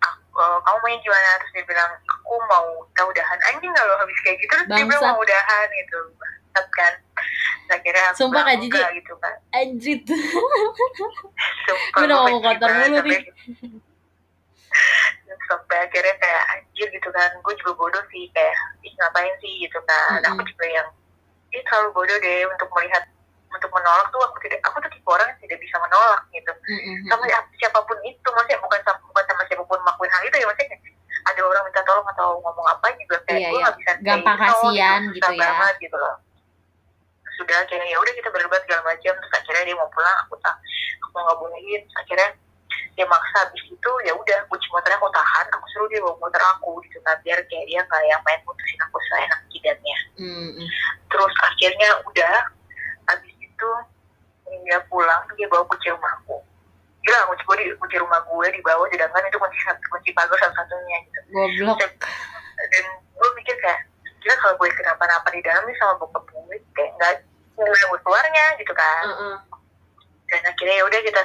"Aku- eh, kamu maunya gimana? Terus dia bilang aku mau kita udahan anjing kalau habis kayak gitu terus dia bilang mau udahan gitu bangsat kan akhirnya aku Sumpah, Kak enggak gitu kan Anjrit. <laughs> Sumpah, Gue udah ngomong benci kotor mulu sampai- nih. <laughs> sampai akhirnya kayak anjir gitu kan gue juga bodoh sih kayak ih ngapain sih gitu kan Mm-mm. aku juga yang ini terlalu bodoh deh untuk melihat untuk menolak tuh aku tidak aku tuh tipe orang yang tidak bisa menolak gitu Mm-mm. sama siapa pun itu maksudnya bukan sama, bukan sama siapa pun melakukan hal itu ya maksudnya ada orang minta tolong atau ngomong apa juga kayak Iya, gue iya. nggak bisa Gampang no kasihan susah gitu ya. banget gitu loh sudah akhirnya ya udah kita berdebat segala macam. Terus akhirnya dia mau pulang aku tak aku nggak bolehin terus akhirnya dia maksa habis itu ya udah kunci motornya aku tahan. Aku suruh dia bawa motor aku gitu kan biar kayak dia nggak yang main putusin aku seenak jidatnya Mm-mm. terus akhirnya udah habis itu dia pulang dia bawa kunci rumahku gila kunci gue di kunci rumah gue dibawa sedangkan itu kunci kunci pagar satu satunya gitu. Goblok. dan gue mikir kira kalau gue kenapa-napa di dalam nih sama bokap gue kayak nggak nggak gue keluarnya gitu kan. Heeh. dan akhirnya ya udah kita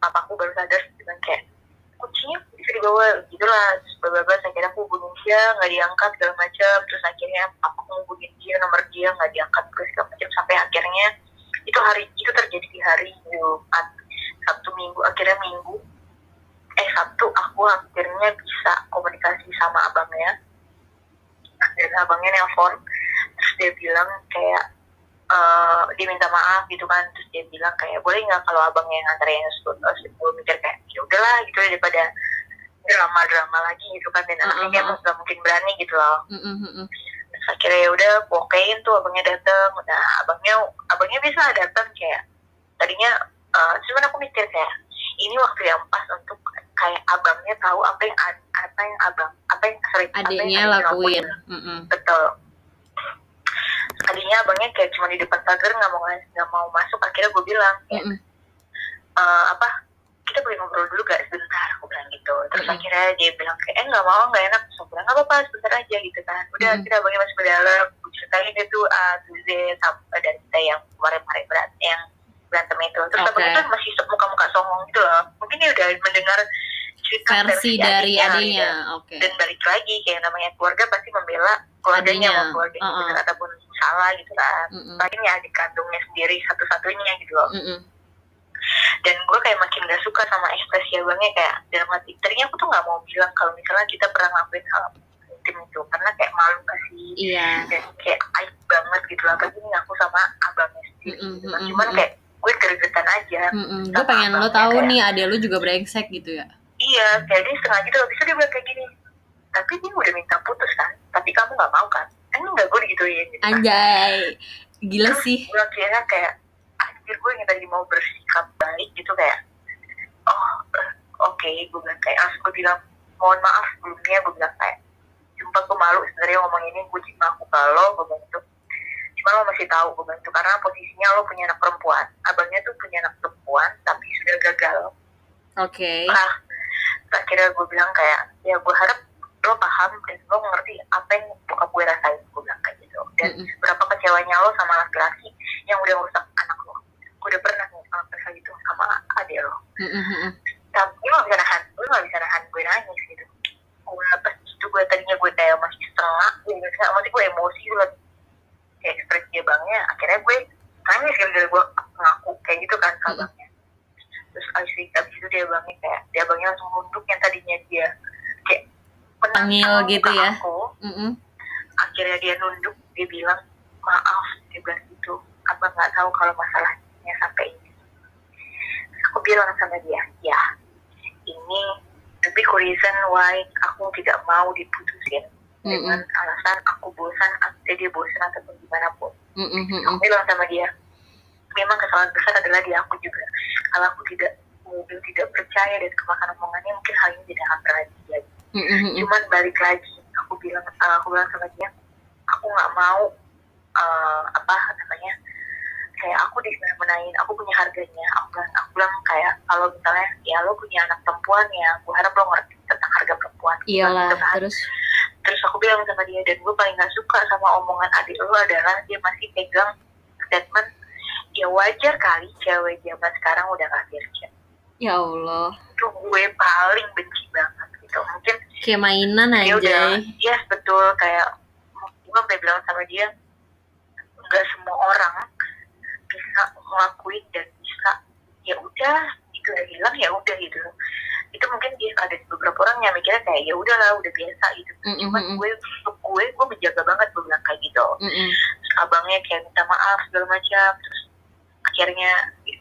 papaku baru sadar dengan kayak kucingnya bisa dibawa gitu lah. Terus beberapa akhirnya aku hubungin dia nggak diangkat segala macam. Terus akhirnya papaku hubungin dia nomor dia nggak diangkat terus segala macam. Sampai akhirnya itu hari itu terjadi di hari Jumat. Sabtu Minggu akhirnya Minggu eh Sabtu aku akhirnya bisa komunikasi sama abangnya dan abangnya nelpon terus dia bilang kayak eh dia minta maaf gitu kan terus dia bilang kayak boleh nggak kalau abangnya yang nganterin terus gue mikir kayak ya udahlah gitu daripada drama drama lagi gitu kan dan anaknya kayak Uh-uh. nggak mungkin berani gitu loh Mm-mm, mm-mm. terus akhirnya ya udah aku okein tuh abangnya dateng nah abangnya abangnya bisa datang kayak tadinya eh cuman aku mikir kayak ini waktu yang pas untuk kayak abangnya tahu apa yang apa yang abang apa yang sering yang adiknya lakuin Mm-mm. betul tadinya abangnya kayak cuma di depan pagar nggak mau nggak mau masuk akhirnya gue bilang Mm-mm. "Eh, apa kita boleh ngobrol dulu gak sebentar aku bilang gitu terus Mm-mm. akhirnya dia bilang kayak eh nggak mau nggak enak terus aku bilang nggak apa-apa sebentar aja gitu kan udah Mm-mm. kita abangnya masuk ke dalam gue ceritain itu A to Z sampai dari kita yang kemarin-kemarin berat yang berantem itu terus Oke. abangnya tuh masih muka-muka songong gitu loh mungkin dia udah mendengar cerita versi dari adiknya, adiknya gitu. oke. Dan balik lagi kayak namanya keluarga pasti membela keluarganya mau keluarganya uh-uh. benar ataupun salah gitu kan. Mm-mm. paling ya adik kandungnya sendiri satu-satunya gitu loh. Mm-mm. dan gue kayak makin gak suka sama ekspresi abangnya kayak dalam hati. Tadinya aku tuh nggak mau bilang kalau misalnya kita pernah ngelakuin hal intim itu karena kayak malu kasih iya. Dan kayak aib banget gitu lah apalagi ini aku sama abangnya sendiri Mm-mm, gitu kan. mm-mm, cuman kayak gue gregetan aja. Mm-mm. gue pengen lo tahu nih adek lo juga brengsek gitu ya iya kayak dia setengah gitu. Habis itu dia bilang kayak gini tapi dia udah minta putus kan? Tapi kamu nggak mau kan? Emang nggak gue digituin? Gitu kan. Anjay. Gila Terus sih. gue akhirnya kayak akhir gue yang tadi mau bersikap baik gitu kayak oh eh, oke. Gue bilang kayak langsung gue bilang mohon maaf sebelumnya gue bilang kayak sumpah gue malu sebenarnya ngomong ini gue cuma aku kalau gue bilang itu cuma lo masih tahu gue bilang itu karena posisinya lo punya anak perempuan. Abangnya tuh punya anak perempuan tapi sudah gagal. Oke. Nah akhirnya gue bilang kayak ya gue harap lo paham dan lo ngerti apa yang bokap gue rasain gue bilang kayak gitu dan Mm-mm. berapa kecewanya lo sama laki-laki yang udah ngerusak anak lo gue udah pernah nih ngelakuin kayak gitu sama adik lo Mm-mm, mm-mm. tapi lo gak bisa nahan lo gak bisa nahan gue nangis gitu gue pas itu gue tadinya gue kayak masih setengah gue bisa masih gue emosi gue kayak ekspresi bangnya akhirnya gue nangis gara-gara gue ngaku kayak gitu kan ke Mm-mm. abangnya terus abis, abis itu dia bangnya kayak dia bangnya langsung nunduk yang tadinya dia kayak menantang gitu ya? aku Mm-mm. akhirnya dia nunduk dia bilang maaf dia bilang gitu abang nggak tahu kalau masalahnya sampai ini Terus aku bilang sama dia ya ini the big reason why aku tidak mau diputusin dengan alasan aku bosan atau dia bosan ataupun gimana pun Mm-mm, mm-mm. aku bilang sama dia memang kesalahan besar adalah di aku juga. Kalau aku tidak mungkin tidak percaya dan kemakan omongannya mungkin hal ini tidak akan terjadi mm-mm. cuman balik lagi aku bilang uh, aku bilang sama dia aku nggak mau uh, apa namanya kayak aku dismenai aku punya harganya. Aku bilang aku bilang kayak kalau misalnya ya lo punya anak perempuan ya aku harap lo ngerti tentang harga perempuan. Iyalah Gitu kan. terus? Terus aku bilang sama dia dan gue paling gak suka sama omongan adik lo adalah dia masih pegang statement ya wajar kali cewek zaman sekarang udah gak kerja ya Allah. Itu gue paling benci banget gitu. Mungkin kayak mainan dia udah aja. Ya betul. Kayak gue sampai bilang sama dia nggak semua orang bisa ngelakuin dan bisa ya udah itu udah hilang ya udah gitu. Itu mungkin dia ada beberapa orang yang mikirnya kayak ya udahlah udah biasa gitu. Mm-mm, cuman mm-mm. gue untuk gue gue menjaga banget gue bilang kayak gitu. Mm-mm. terus abangnya kayak minta maaf segala macam. Terus akhirnya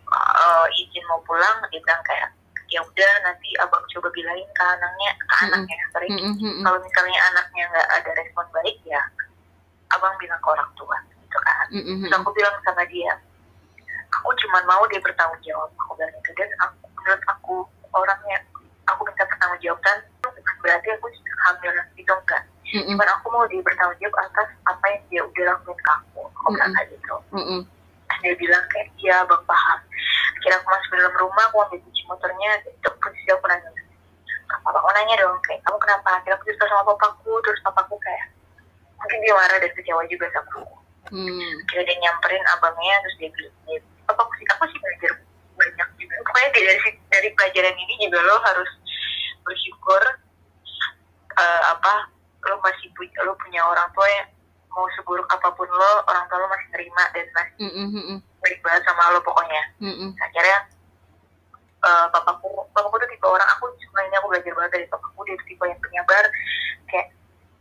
uh, izin mau pulang dia bilang kayak ya udah nanti abang coba bilangin ke anaknya ke anaknya sorry mm-mm. kalau misalnya anaknya nggak ada respon baik ya abang bilang ke orang tua gitu kan. Mm-mm, terus aku bilang sama dia aku cuma mau dia bertanggung jawab. Aku bilang itu dan aku menurut aku orangnya aku minta pertanggung jawaban bukan berarti aku hamil gitu enggak Mm-mm, cuman aku mau dia bertanggung jawab atas apa yang dia udah lakuin ke aku. Aku bilang Mm-mm. kayak gitu. Mm-mm. Dia bilang kayak iya bang paham. Kira aku masuk dalam rumah aku ambil kunci motornya itu posisi aku nanya apa mau nanya dong? Kayak kamu kenapa? Akhirnya aku cerita sama papaku terus papaku kayak mungkin dia marah dan kecewa juga sama aku. Hmm. Akhirnya dia nyamperin abangnya terus dia bilang dia, apa aku sih aku sih belajar banyak juga. Pokoknya dari dari pelajaran ini juga lo harus bersyukur eh, apa lo masih punya lo punya orang tua yang mau seburuk apa pun lo orang tua lo masih terima dan masih Mm, mm, mm, mm. baik banget sama lo pokoknya Mm, mm. akhirnya eh, papaku papaku tuh tipe orang aku cuma ini aku belajar banget dari papaku dia tuh tipe yang penyabar kayak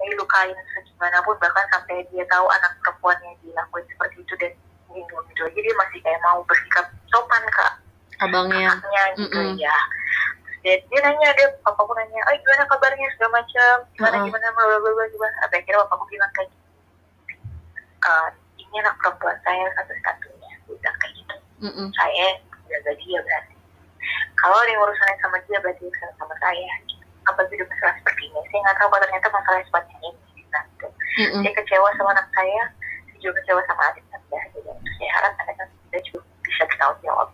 dia lukain segimanapun bahkan sampai dia tahu anak perempuannya dilakuin seperti itu dan gitu gitu aja dia masih kayak mau bersikap sopan kak Abangnya. anaknya gitu Mm-mm. ya Terus dia, dia nanya dia papaku nanya oh gimana kabarnya segala macam gimana Uh-uh. gimana bla bla bla bla, gimana sampai akhirnya papaku bilang kayak "Eh, ini anak perempuan saya satu-satunya bilang kayak gitu Mm, mm. saya jaga dia berarti kalau ada urusannya sama dia berarti urusan sama saya gitu. apa itu masalah seperti ini saya nggak tahu kalau ternyata masalah seperti ini nah, gitu. Mm, mm. saya kecewa sama anak saya saya juga kecewa sama adik saya gitu. saya harap anak saya juga bisa bertanggung jawab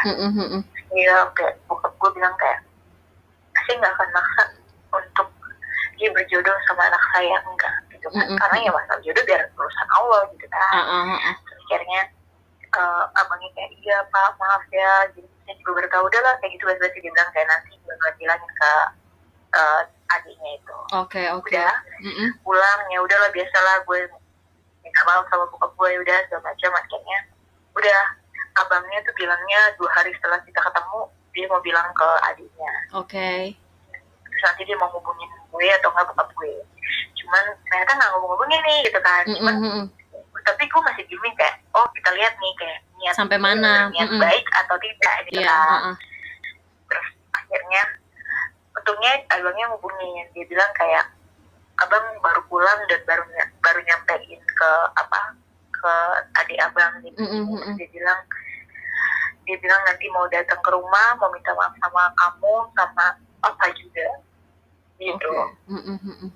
Mm, mm, mm, mm. dia kayak bokap gue bilang kayak saya nggak akan maksa untuk dia berjodoh sama anak saya enggak gitu kan Mm-mm. karena ya masalah jodoh biar urusan Allah gitu kan ah, ah. Terus akhirnya eh, abangnya kayak iya pak maaf ya jadi saya juga baru tahu udah lah kayak gitu basa dia bilang kayak nanti gue bilangin ke eh, adiknya itu Oke, oke. udah Mm, mm. pulang ya udahlah biasalah gue minta maaf sama bokap gue udah segala macam akhirnya udah abangnya tuh bilangnya dua hari setelah kita ketemu dia mau bilang ke adiknya Oke. terus nanti dia mau hubungin gue atau nggak bokap gue cuman ternyata nggak ngomong-ngomongin nih gitu kan Mm, cuman mm, mm, mm. tapi gue masih gini kayak oh kita lihat nih kayak niat Sampai mana? niat Mm-mm. baik atau tidak gitu Iya, kan ah, ah. terus akhirnya untungnya abangnya hubungin dia bilang kayak abang baru pulang dan baru baru nyampein ke apa ke adik abang gitu Mm, mm, mm, Terus mm. dia bilang dia bilang nanti mau datang ke rumah mau minta maaf sama kamu sama papa juga gitu Oke. Mm, mm, mm, mm.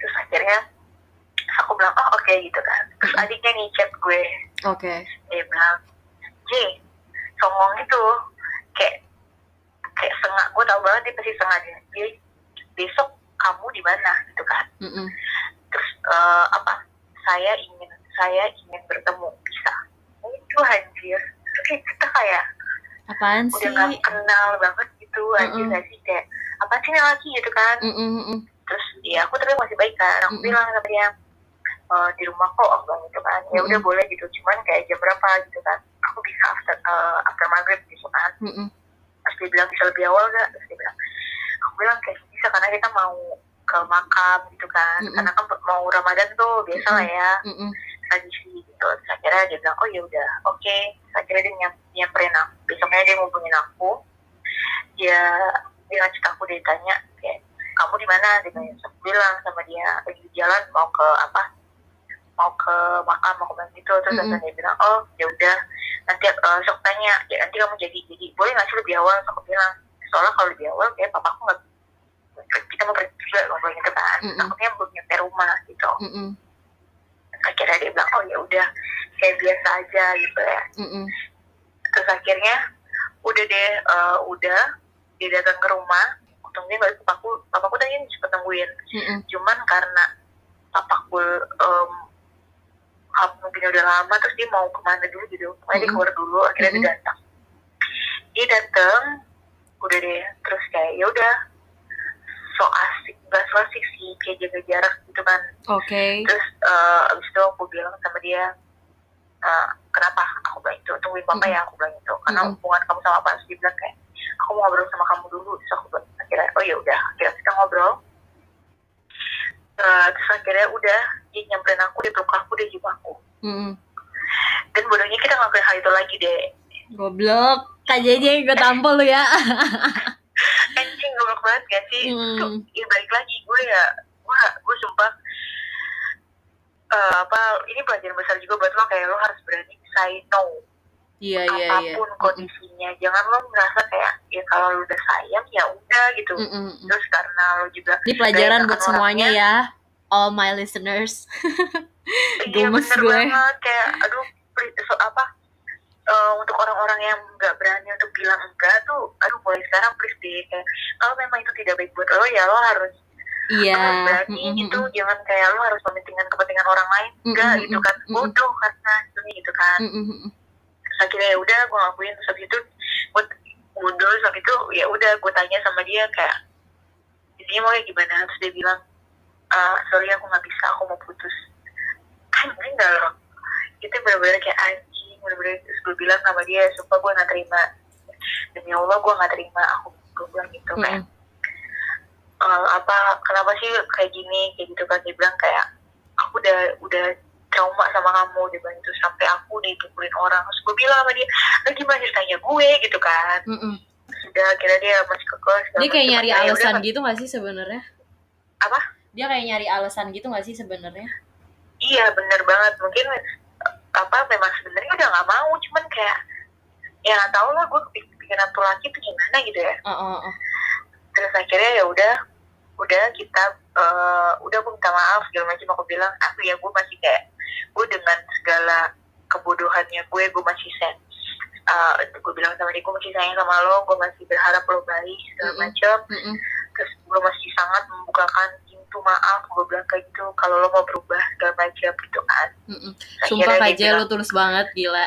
Terus akhirnya aku bilang oh oke gitu kan. Terus adiknya nih chat gue. Oke. dia bilang J songong itu kayak kayak sengak gue tau banget dia pasti sengaja dia. Besok kamu di mana? Gitu kan. Mm, mm. terus eh, apa saya ingin saya ingin bertemu. Bisa. Itu anjir. Terus kita kayak Apaan udah sih? gak kenal banget gitu anjir Mm-mm. gak sih? Kayak apa sih laki gitu kan. Mm, mm, mm, mm. Terus ya aku tapi masih baik kan. Aku Mm-mm. bilang sama dia "Eh, di rumah kok aku bilang gitu kan. Ya udah Mm-mm. boleh gitu cuman kayak jam berapa gitu kan. Aku bisa after eh, after maghrib gitu kan. Mm, mm. terus dia bilang bisa lebih awal gak terus dia bilang aku bilang kayak bisa karena kita mau ke makam gitu kan. Mm-mm. karena kan mau ramadan tuh biasa lah ya. Mm, mm. tradisi gitu. Terus akhirnya dia bilang oh ya udah oke. Terus akhirnya dia nyam, nyamperin aku. Besoknya dia ngubungin aku. Dia dia ngajak aku dia tanya kayak kamu di mana? Dia bilang sama dia lagi di jalan mau ke apa? Mau ke makam mau ke mana gitu. Terus mm dia bilang oh ya udah nanti uh, sok tanya ya nanti kamu jadi jadi boleh nggak sih lebih awal? Aku bilang soalnya kalau lebih awal kayak papaku nggak kita mau pergi juga ngobrol gitu kan. Mm-mm. takutnya belum nyampe rumah gitu. Mm, mm. akhirnya dia bilang oh ya udah kayak biasa aja gitu ya. Mm, mm. terus akhirnya udah deh eh, udah dia datang ke rumah untungnya nggak papaku papaku tadi cepet nungguin Mm, mm. cuman karena papaku kamu mungkin udah lama terus dia mau ke mana dulu gitu pokoknya dia keluar dulu akhirnya Mm-mm. dia datang dia datang udah deh terus kayak ya udah so asik gak so asik sih kayak jaga jarak gitu kan Oke. terus eh, abis itu aku bilang sama dia eh, kenapa aku bilang itu tungguin papa Mm-mm. ya aku bilang itu karena Mm-mm. hubungan kamu sama apa dia bilang kayak aku mau ngobrol sama kamu dulu terus aku akhirnya oh ya udah akhirnya kita ngobrol Eh, terus akhirnya udah dia nyamperin aku dia peluk aku dia cium aku Mm, mm. dan bodohnya kita ngelakuin hal itu lagi deh Goblok. Kak JJ gue tampol lu ya. <laughs> anjing goblok banget gak sih Hmm. Tuh, ya balik lagi gue ya gue gue sumpah eh, apa ini pelajaran besar juga buat lo kayak lo harus berani say no Iya, iya, iya. apa pun kondisinya jangan lo merasa kayak ya kalau lo udah sayang ya udah gitu Mm, mm, mm. terus karena lo juga Ini pelajaran buat semuanya ya. All my listeners. <laughs> iya Gemes bener gue. banget kayak aduh so, apa eh, untuk orang-orang yang nggak berani untuk bilang enggak tuh aduh mulai sekarang please deh kayak kalau memang itu tidak baik buat lo ya lo harus iya harus berani Mm, mm, gitu mm. jangan kayak lu harus mementingkan kepentingan orang lain enggak mm, gitu mm, kan bodoh karena itu gitu kan Mm, mm, mm. terus akhirnya ya udah gue ngakuin. Terus habis itu gue mundur. Terus habis itu ya udah gue tanya sama dia kayak ini mau kayak gimana? Terus dia bilang "Ah, sorry aku nggak bisa aku mau putus. Anjing gak loh. Itu bener-bener kayak anjing bener-bener. Terus gue bilang sama dia sumpah gue nggak terima. Demi Allah gue nggak terima. Aku gue bilang gitu Mm, kayak mm. "Eh, apa kenapa sih kayak gini kayak gitu kan? Dia bilang kayak aku udah udah trauma sama kamu itu sampai aku dipukulin orang. Terus gue bilang sama dia "Lah gimana ceritanya gue? Gitu kan. Mm, mm. sudah kira dia masih kekeh segala dia kayak nyari ya alasan udah, gitu gak sih sebenarnya? Apa? dia kayak nyari alasan gitu gak sih sebenarnya? Iya bener banget. Mungkin apa memang sebenarnya udah nggak mau. Cuman kayak ya nggak tahu lah gue kepikiran tuh laki tuh gimana gitu ya. Oh, oh, oh. terus akhirnya ya udah udah kita eh, udah aku minta maaf segala macam. Aku bilang aku ya gue masih kayak gue dengan segala kebodohannya gue gue masih sen uh, gue bilang sama dia gue masih sayang sama lo gue masih berharap lo baik segala macam. Mm, mm. terus gue masih sangat membukakan pintu maaf gue bilang kayak gitu kalau lo mau berubah segala macam gitu kan. Mm, mm. Terus sumpah Jel, bilang- lu tulus banget gila.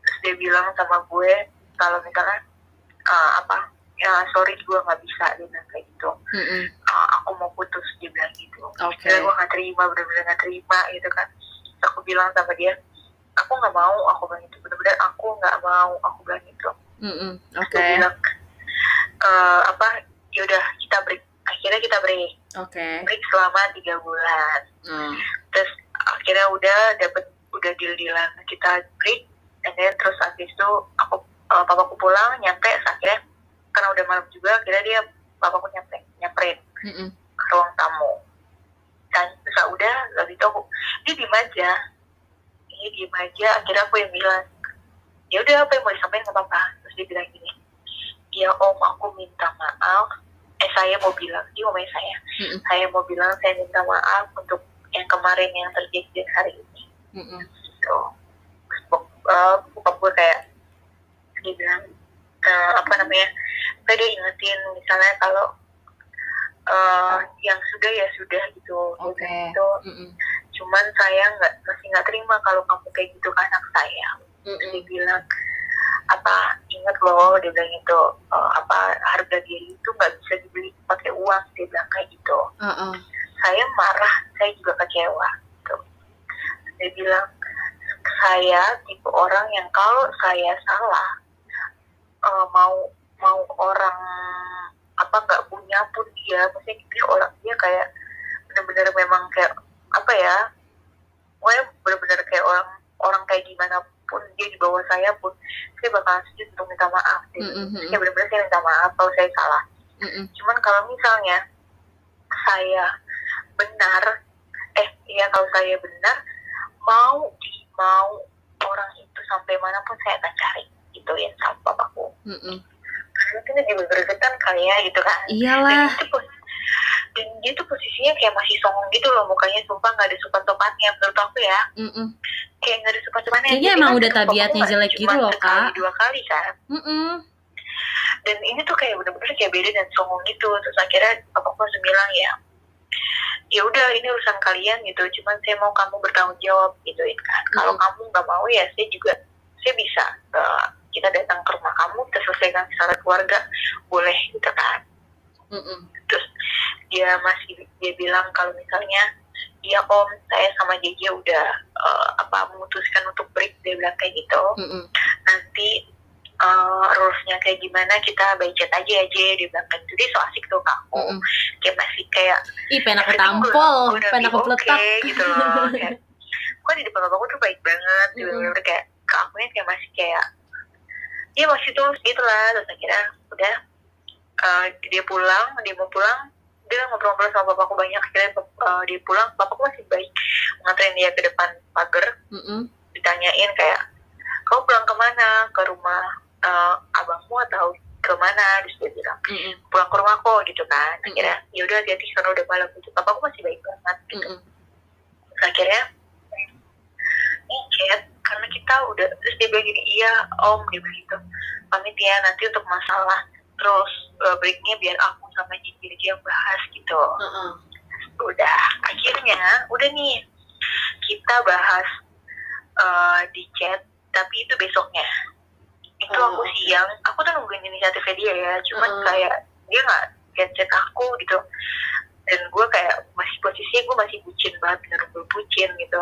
Terus dia bilang sama gue kalau misalnya uh, apa ya sorry gue nggak bisa dia bilang kayak gitu. Mm, mm. uh, aku mau putus dia bilang gitu. Oke. Akhirnya gue gak terima bener-bener gak terima gitu kan. Terus aku bilang sama dia aku nggak mau aku bilang itu bener-bener aku nggak mau aku bilang gitu. Mm, mm. Terus oke. dia bilang "Eh, apa yaudah kita break. Akhirnya kita break. Oke. Break selama tiga bulan. Mm. terus akhirnya udah dapet udah deal dealan kita break and then terus habis itu aku eh, papaku pulang nyampe akhirnya karena udah malam juga akhirnya dia papaku nyampe nyamperin Mm, mm. ke ruang tamu. Dan terus ah, udah lalu itu aku dia diem aja. Dia diem aja. Akhirnya aku yang bilang ya udah apa yang mau disampaikan nggak apa-apa terus dia bilang gini ya om aku minta maaf. Eh saya mau bilang dia ngomongnya saya. Mm-mm. saya mau bilang saya minta maaf untuk yang kemarin yang terjadi di hari ini. Mm, mm. gitu. Terus bok- eh, bokap gue kayak dia bilang eh, apa namanya dia ingetin misalnya kalau eh, yang sudah ya sudah gitu bilang gitu Mm, mm. cuman saya nggak masih nggak terima kalau kamu kayak gitu ke anak saya Mm, mm. dia bilang apa ingat loh dia bilang itu eh, apa harga diri itu nggak bisa dibeli pakai uang dia bilang kayak gitu Oh, oh. saya marah saya juga kecewa gitu. dia bilang saya tipe orang yang kalau saya salah eh, mau mau orang apa nggak punya pun dia maksudnya dia orang dia kayak benar-benar memang kayak apa ya pokoknya benar-benar kayak orang orang kayak gimana pun dia di bawah saya pun saya bakal setuju untuk minta maaf dia Mm, mm, mm. Saya benar-benar saya minta maaf kalau saya salah Mm, mm. cuman kalau misalnya saya benar eh iya kalau saya benar mau mau orang itu sampai mana pun saya akan cari itu yang sama papaku Mm, mm. Dia juga gregetan kali ya gitu kan dan iyalah itu pos- dan dia tuh posisinya kayak masih songong gitu loh mukanya sumpah nggak ada sopan-sopannya menurut aku ya Mm, mm. kayak nggak ada sopan-sopannya Kayaknya Jadi emang kan udah tabiatnya jelek gitu loh, Kak. dua kali kan Mm, mm. dan ini tuh kayak bener-bener kayak beda dan songong gitu terus akhirnya papaku langsung bilang ya ya udah ini urusan kalian gitu cuman saya mau kamu bertanggung jawab gituin kan kalau Mm. kamu nggak mau ya saya juga saya bisa eh, kita datang ke rumah kamu kita selesaikan secara keluarga boleh gitu kan Mm, mm. terus dia masih dia bilang kalau misalnya iya om saya sama JJ udah eh, apa memutuskan untuk break dia bilang kayak gitu Mm, mm. nanti uh, rulesnya kayak gimana kita by chat aja ya J dia bilang kan jadi so asik tuh kak Mm, mm. kayak masih kayak ih pengen aku tampol pengen aku peletak okay, gitu loh <laughs> kayak kok di depan bapakku tuh baik banget gitu Mm-mm. bener kayak ke akunya kayak masih kayak dia masih tulus gitu lah terus akhirnya udah uh, dia pulang dia mau pulang dia ngobrol-ngobrol sama bapakku banyak akhirnya uh, dia pulang bapakku masih baik nganterin dia ke depan pagar Mm, mm. ditanyain kayak kau pulang ke mana ke rumah eh, abangmu atau ke mana terus dia bilang Mm, mm. pulang ke rumahku gitu kan akhirnya ya udah hati-hati karena udah malam gitu papaku masih baik banget gitu Mm, mm. Terus akhirnya ini chat karena kita udah terus dia bilang gini iya om dia bilang gitu pamit ya nanti untuk masalah terus uh, breaknya biar aku sama Cici aja yang bahas gitu Heeh. udah akhirnya udah nih kita bahas uh, di chat tapi itu besoknya itu Oh, aku oke. siang aku tuh nungguin inisiatifnya dia ya cuman Heeh. kayak dia nggak chat chat aku gitu dan gue kayak masih posisinya gue masih bucin banget bener-bener bucin gitu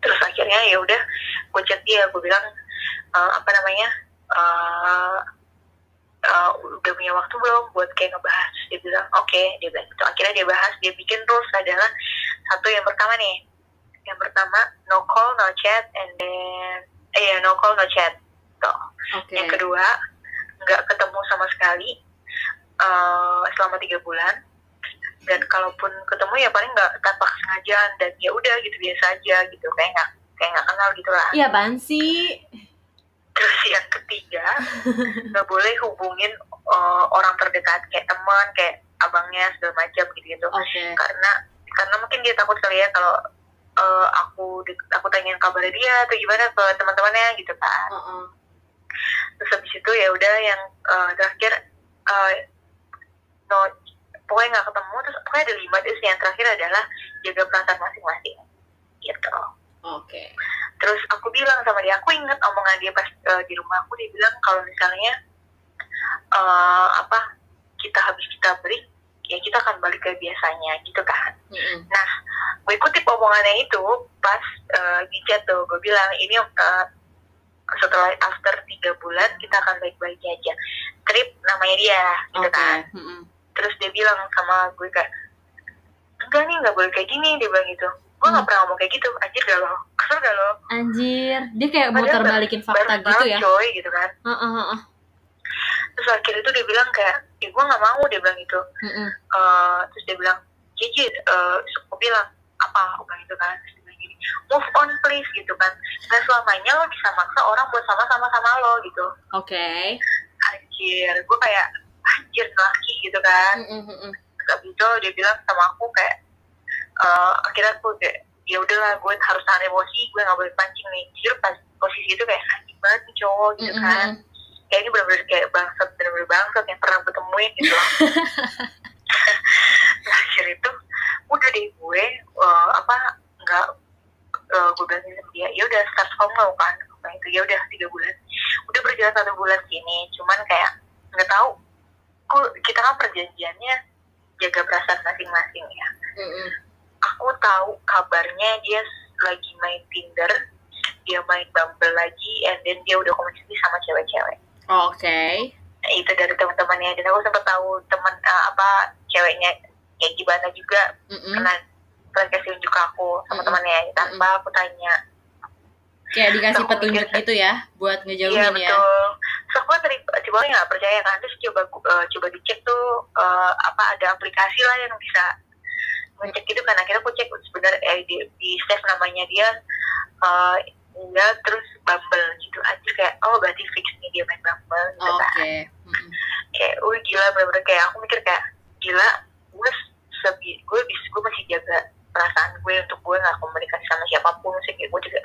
terus akhirnya ya udah gue chat dia gue bilang eh, apa namanya eh, eh, udah punya waktu belum buat kayak ngebahas? Dia bilang oke dia bilang gitu. Akhirnya dia bahas dia bikin rules adalah satu yang pertama nih. Yang pertama no call no chat and then eh ya no call no chat. Tuh Oke. yang kedua nggak ketemu sama sekali eh, selama tiga bulan dan kalaupun ketemu ya paling nggak tanpa kesengajaan dan ya udah gitu biasa aja gitu kayak nggak kayak nggak kenal gitu lah Iya apaan sih? terus yang ketiga <laughs> nggak boleh hubungin eh, orang terdekat kayak teman kayak abangnya segala macam gitu gitu Oke. karena karena mungkin dia takut kali ya kalau eh, aku aku tanyain kabar dia atau gimana ke teman-temannya gitu kan Heeh. terus habis itu ya udah yang eh, terakhir eh, no pokoknya nggak ketemu terus pokoknya ada lima terus yang terakhir adalah jaga perasaan masing-masing gitu Oke. terus aku bilang sama dia aku inget omongan dia pas eh, di rumah aku dia bilang kalau misalnya eh, apa kita habis kita break ya kita akan balik ke biasanya gitu kan Mm-mm. Nah, gue kutip omongannya itu pas eh, di chat tuh, gue bilang ini eh, setelah after tiga bulan kita akan baik-baik aja. Trip namanya dia, gitu Oke. kan. Mm-mm. Terus dia bilang sama gue kayak, enggak nih nggak boleh kayak gini, dia bilang gitu. Gue nggak Hmm. pernah ngomong kayak gitu, anjir gak lo, kesel gak lo? Anjir, dia kayak Padahal muter baru- balikin fakta gitu ya. coy, gitu kan. Heeh, heeh. Terus akhirnya itu dia bilang kayak, ya gue nggak mau, dia bilang gitu. Mm-mm. Eh, terus dia bilang Cici uh, aku bilang apa bilang gitu kan terus dia bilang gini move on please gitu kan nggak selamanya lo bisa maksa orang buat sama-sama sama lo gitu Oke. anjir gue kayak anjir laki gitu kan. Abis itu dia bilang sama aku kayak eh, akhirnya aku kayak ya udahlah gue harus tahan emosi gue nggak boleh pancing nih. Jujur pas posisi itu kayak anjing banget nih cowok gitu Mm-mm, kan. mm-mm. kayak ini bener-bener kayak bangsat bener-bener bangsat yang pernah gue temuin gitu loh. <laughs> Terakhir itu udah deh gue eh, apa nggak eh, gue bilang sama dia. Ya udah start lo kan. Nah itu ya udah tiga bulan. Udah berjalan satu bulan sini cuman kayak nggak tahu kok kita kan perjanjiannya jaga perasaan masing-masing ya Mm-mm. aku tahu kabarnya dia lagi main Tinder dia main Bumble lagi and then dia udah komunikasi sama cewek-cewek Oke. Nah, itu dari teman-temannya dan aku sempat tahu teman eh, apa ceweknya kayak gimana juga Mm-mm. pernah pernah kasih unjuk aku sama Mm-mm. temannya tanpa aku tanya Kayak dikasih Aku petunjuk mikir- gitu ya buat iya ngejauhin ya. betul terus aku dari coba nggak percaya kan terus coba eh, coba dicek tuh eh, apa ada aplikasi lah yang bisa ngecek itu kan akhirnya aku cek sebenarnya eh, di, di save namanya dia eh ya terus Bumble gitu aja kayak oh berarti fix nih dia main Bumble gitu Oke. kan Mm-mm. kayak wih gila bener-bener kayak aku mikir kayak gila gue sebi gue bis gue masih jaga perasaan gue untuk gue nggak komunikasi sama siapa pun sih kayak gue juga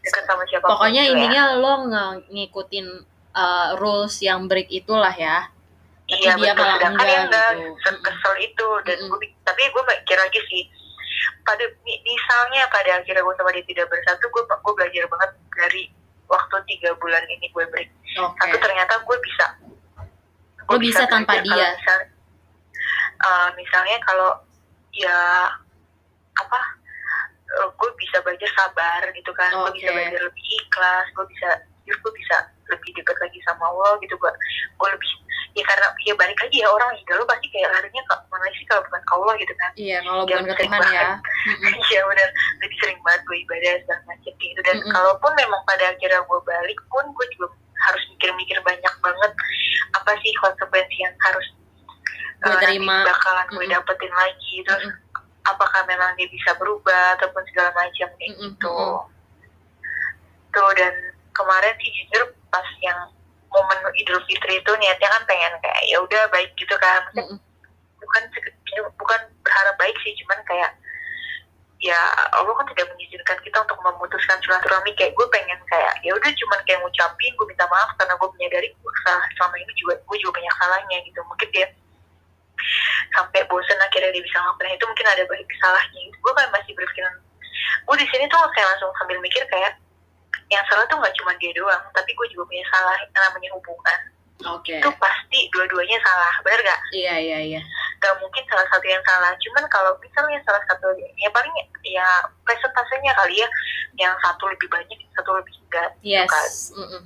deket sama siapa pun Pokoknya gitu ya. intinya lo nge- ngikutin uh, rules yang break itulah ya. tapi iya dia betul malah sedangkan enggak gitu. se- kesel itu dan Mm-mm. gue tapi gue mikir lagi sih pada mi- misalnya pada akhirnya gue sama dia tidak bersatu gue gue belajar banget dari waktu tiga bulan ini gue break Oke. satu ternyata gue bisa Lo bisa tanpa belajar kalau dia. misal, eh, misalnya kalau ya apa eh, gue bisa belajar sabar gitu kan gue bisa belajar lebih ikhlas gue bisa ya gue bisa lebih dekat lagi sama Allah gitu gue gue lebih ya karena ya balik lagi ya orang juga lo pasti kayak larinya ke mana sih kalau bukan ke Allah gitu kan Iya, kalau bukan ke sering Tuhan ya. <laughs> Iya benar lebih sering banget gue ibadah segala macam gitu dan Mm-mm. kalaupun memang pada akhirnya gue balik pun gue juga harus mikir-mikir banyak banget apa sih konsekuensi yang harus Gue nanti terima. bakalan gue Mm-mm. dapetin lagi terus Mm-mm. Apakah memang dia bisa berubah ataupun segala macam kayak Mm-mm, gitu. tuh dan kemarin sih jujur pas yang momen Idul Fitri itu niatnya kan pengen kayak ya udah baik gitu kan. Mm-mm. bukan bukan berharap baik sih cuman kayak ya Allah kan tidak mengizinkan kita untuk memutuskan silaturahmi. Kayak gue pengen kayak ya udah cuman kayak ngucapin gue minta maaf karena gue menyadari gue salah selama ini juga gue juga banyak salahnya gitu. Mungkin dia sampai bosen akhirnya dia bisa ngelakuin itu mungkin ada banyak salahnya. Gitu gue kan masih berpikiran gue di sini tuh kayak langsung sambil mikir kayak yang salah tuh nggak cuma dia doang tapi gue juga punya salah namanya hubungan. Oke. Itu pasti dua-duanya salah benar gak iya iya iya. Gak mungkin salah satu yang salah. Cuman kalau misalnya salah satu ya paling ya presentasenya kali ya yang satu lebih banyak satu lebih enggak gitu kan. Yes Mm-mm.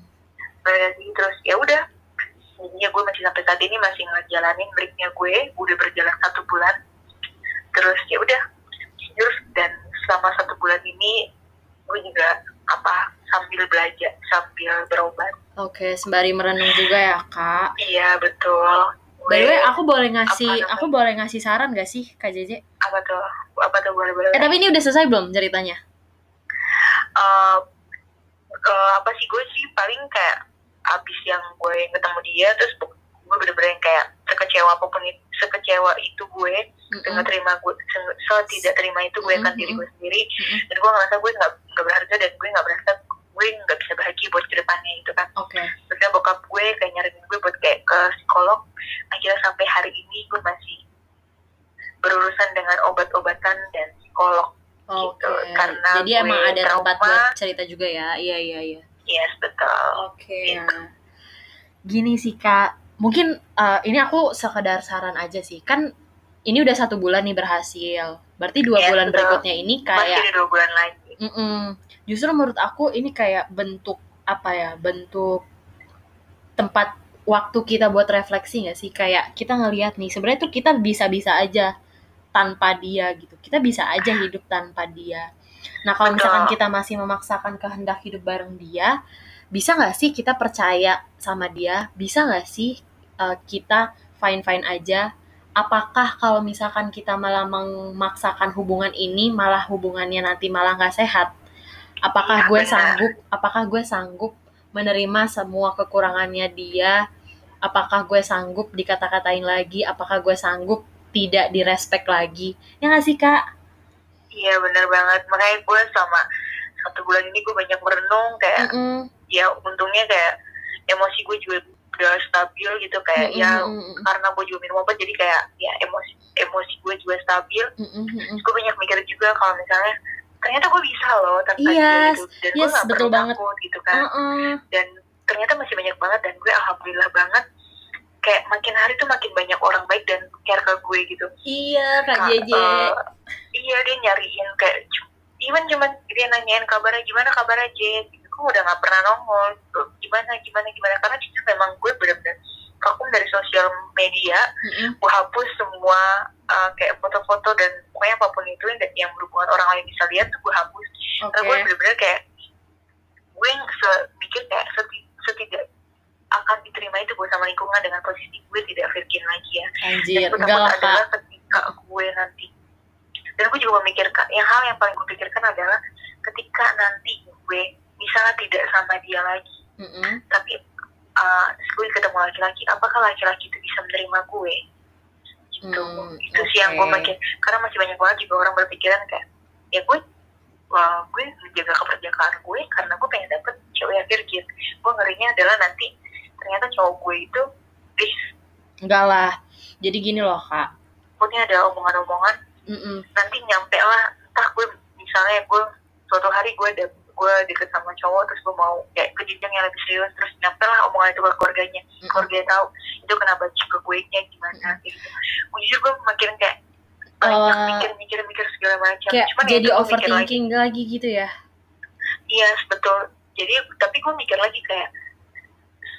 Berarti terus ya udah jadinya gue masih sampai saat ini masih ngejalanin breaknya gue. Udah berjalan satu bulan. Terus ya udah terus dan selama satu bulan ini gue juga apa sambil belajar sambil berobat. Oke sembari merenung juga ya kak. Iya betul. By the way aku boleh ngasih Apa namanya? aku boleh ngasih saran gak sih kak Jeje apa tuh? Apa tuh? Boleh boleh. Eh tapi ini udah selesai belum ceritanya? Eh, eh, apa sih gue sih paling kayak abis yang gue ketemu dia terus gue bener-bener yang kayak sekecewa apa pun itu sekecewa itu gue dengan Mm-mm. terima gue se- se- tidak terima itu gue akan Mhm, diri gue sendiri. Mm-mm. dan gue ngerasa gue nggak nggak berharga dan gue nggak berasa gue nggak bisa bahagia buat ke depannya itu kan. Oke. Terus bokap gue kayak nyariin gue buat kayak ke psikolog akhirnya sampai hari ini gue masih berurusan dengan obat-obatan dan psikolog oke. Gitu, karena jadi gue emang ada tempat trauma. buat cerita juga ya? Iya iya iya yes betul Oke. Gini sih kak, mungkin eh, ini aku sekedar saran aja sih. Kan ini udah satu bulan nih berhasil. Berarti dua Yes, bulan betul. berikutnya ini masih kayak, ada dua bulan lagi Mm-mm. justru menurut aku ini kayak bentuk apa ya? Bentuk tempat waktu kita buat refleksi nggak sih? Kayak kita ngelihat nih, sebenarnya tuh kita bisa-bisa aja tanpa dia gitu. Kita bisa aja hidup tanpa dia. Nah kalau misalkan kita masih memaksakan kehendak hidup bareng dia, bisa nggak sih kita percaya sama dia? Bisa nggak sih uh, kita fine fine aja? Apakah kalau misalkan kita malah memaksakan hubungan ini, malah hubungannya nanti malah nggak sehat? Apakah Iya, gue benar. sanggup? Apakah gue sanggup menerima semua kekurangannya dia? Apakah gue sanggup dikata-katain lagi? Apakah gue sanggup tidak direspek lagi? Ya nggak sih kak? Iya benar banget makanya gue selama satu bulan ini gue banyak merenung kayak Mm-mm. ya untungnya kayak emosi gue juga udah stabil gitu kayak ya Mm-mm. karena gue juga minum obat jadi kayak ya emosi emosi gue juga stabil Mm-mm. Mm-mm. gue banyak mikir juga kalau misalnya ternyata gue bisa loh tanpa dia Yes, gitu dan gue yes, gak betul perlu banget. takut gitu kan Uh-uh. dan ternyata masih banyak banget dan gue alhamdulillah banget kayak makin hari tuh makin banyak orang baik dan care ke gue gitu Iya kak Jeje. eh, iya dia nyariin kayak even cuman dia nanyain kabarnya gimana kabarnya Jen gitu gue udah nggak pernah nongol gitu. gimana gimana gimana karena jujur memang gue bener-bener vakum dari sosial media Mm-mm. gue hapus semua uh, kayak foto-foto dan pokoknya apa pun itu yang, yang berhubungan orang lain bisa lihat tuh gue hapus Oke. karena gue bener-bener kayak gue yang se- mikir kayak setidak itu gue sama lingkungan dengan posisi gue tidak virgin lagi ya. Anjir, yang gue takut lah adalah ketika gue nanti. Dan gue juga memikirkan yang hal yang paling gue pikirkan adalah ketika nanti gue misalnya tidak sama dia lagi Mm-mm. tapi uh, gue ketemu laki-laki apakah laki-laki itu bisa menerima gue? Gitu. Hmm, itu sih yang gue mikir karena masih banyak banget juga orang berpikiran kayak ya gue wah gue menjaga keperjakaan gue karena gue pengen dapet cewek yang virgin. Gue ngerinya adalah nanti ternyata cowok gue itu please Enggak lah. Jadi gini loh kak. pokoknya ada omongan-omongan nanti nyampe lah entah gue misalnya gue suatu hari gue ada gue deket sama cowok terus gue mau kayak ke jenjang yang lebih serius terus nyampe lah omongan itu ke keluarganya Mm-mm. keluarganya tahu itu kenapa juga gue nya gimana gitu gue jujur gue makin kayak banyak Oh. mikir-mikir mikir segala macam Kayak cuman ya jadi gue mikir lagi overthinking lagi gitu ya. iya betul jadi tapi gue mikir lagi kayak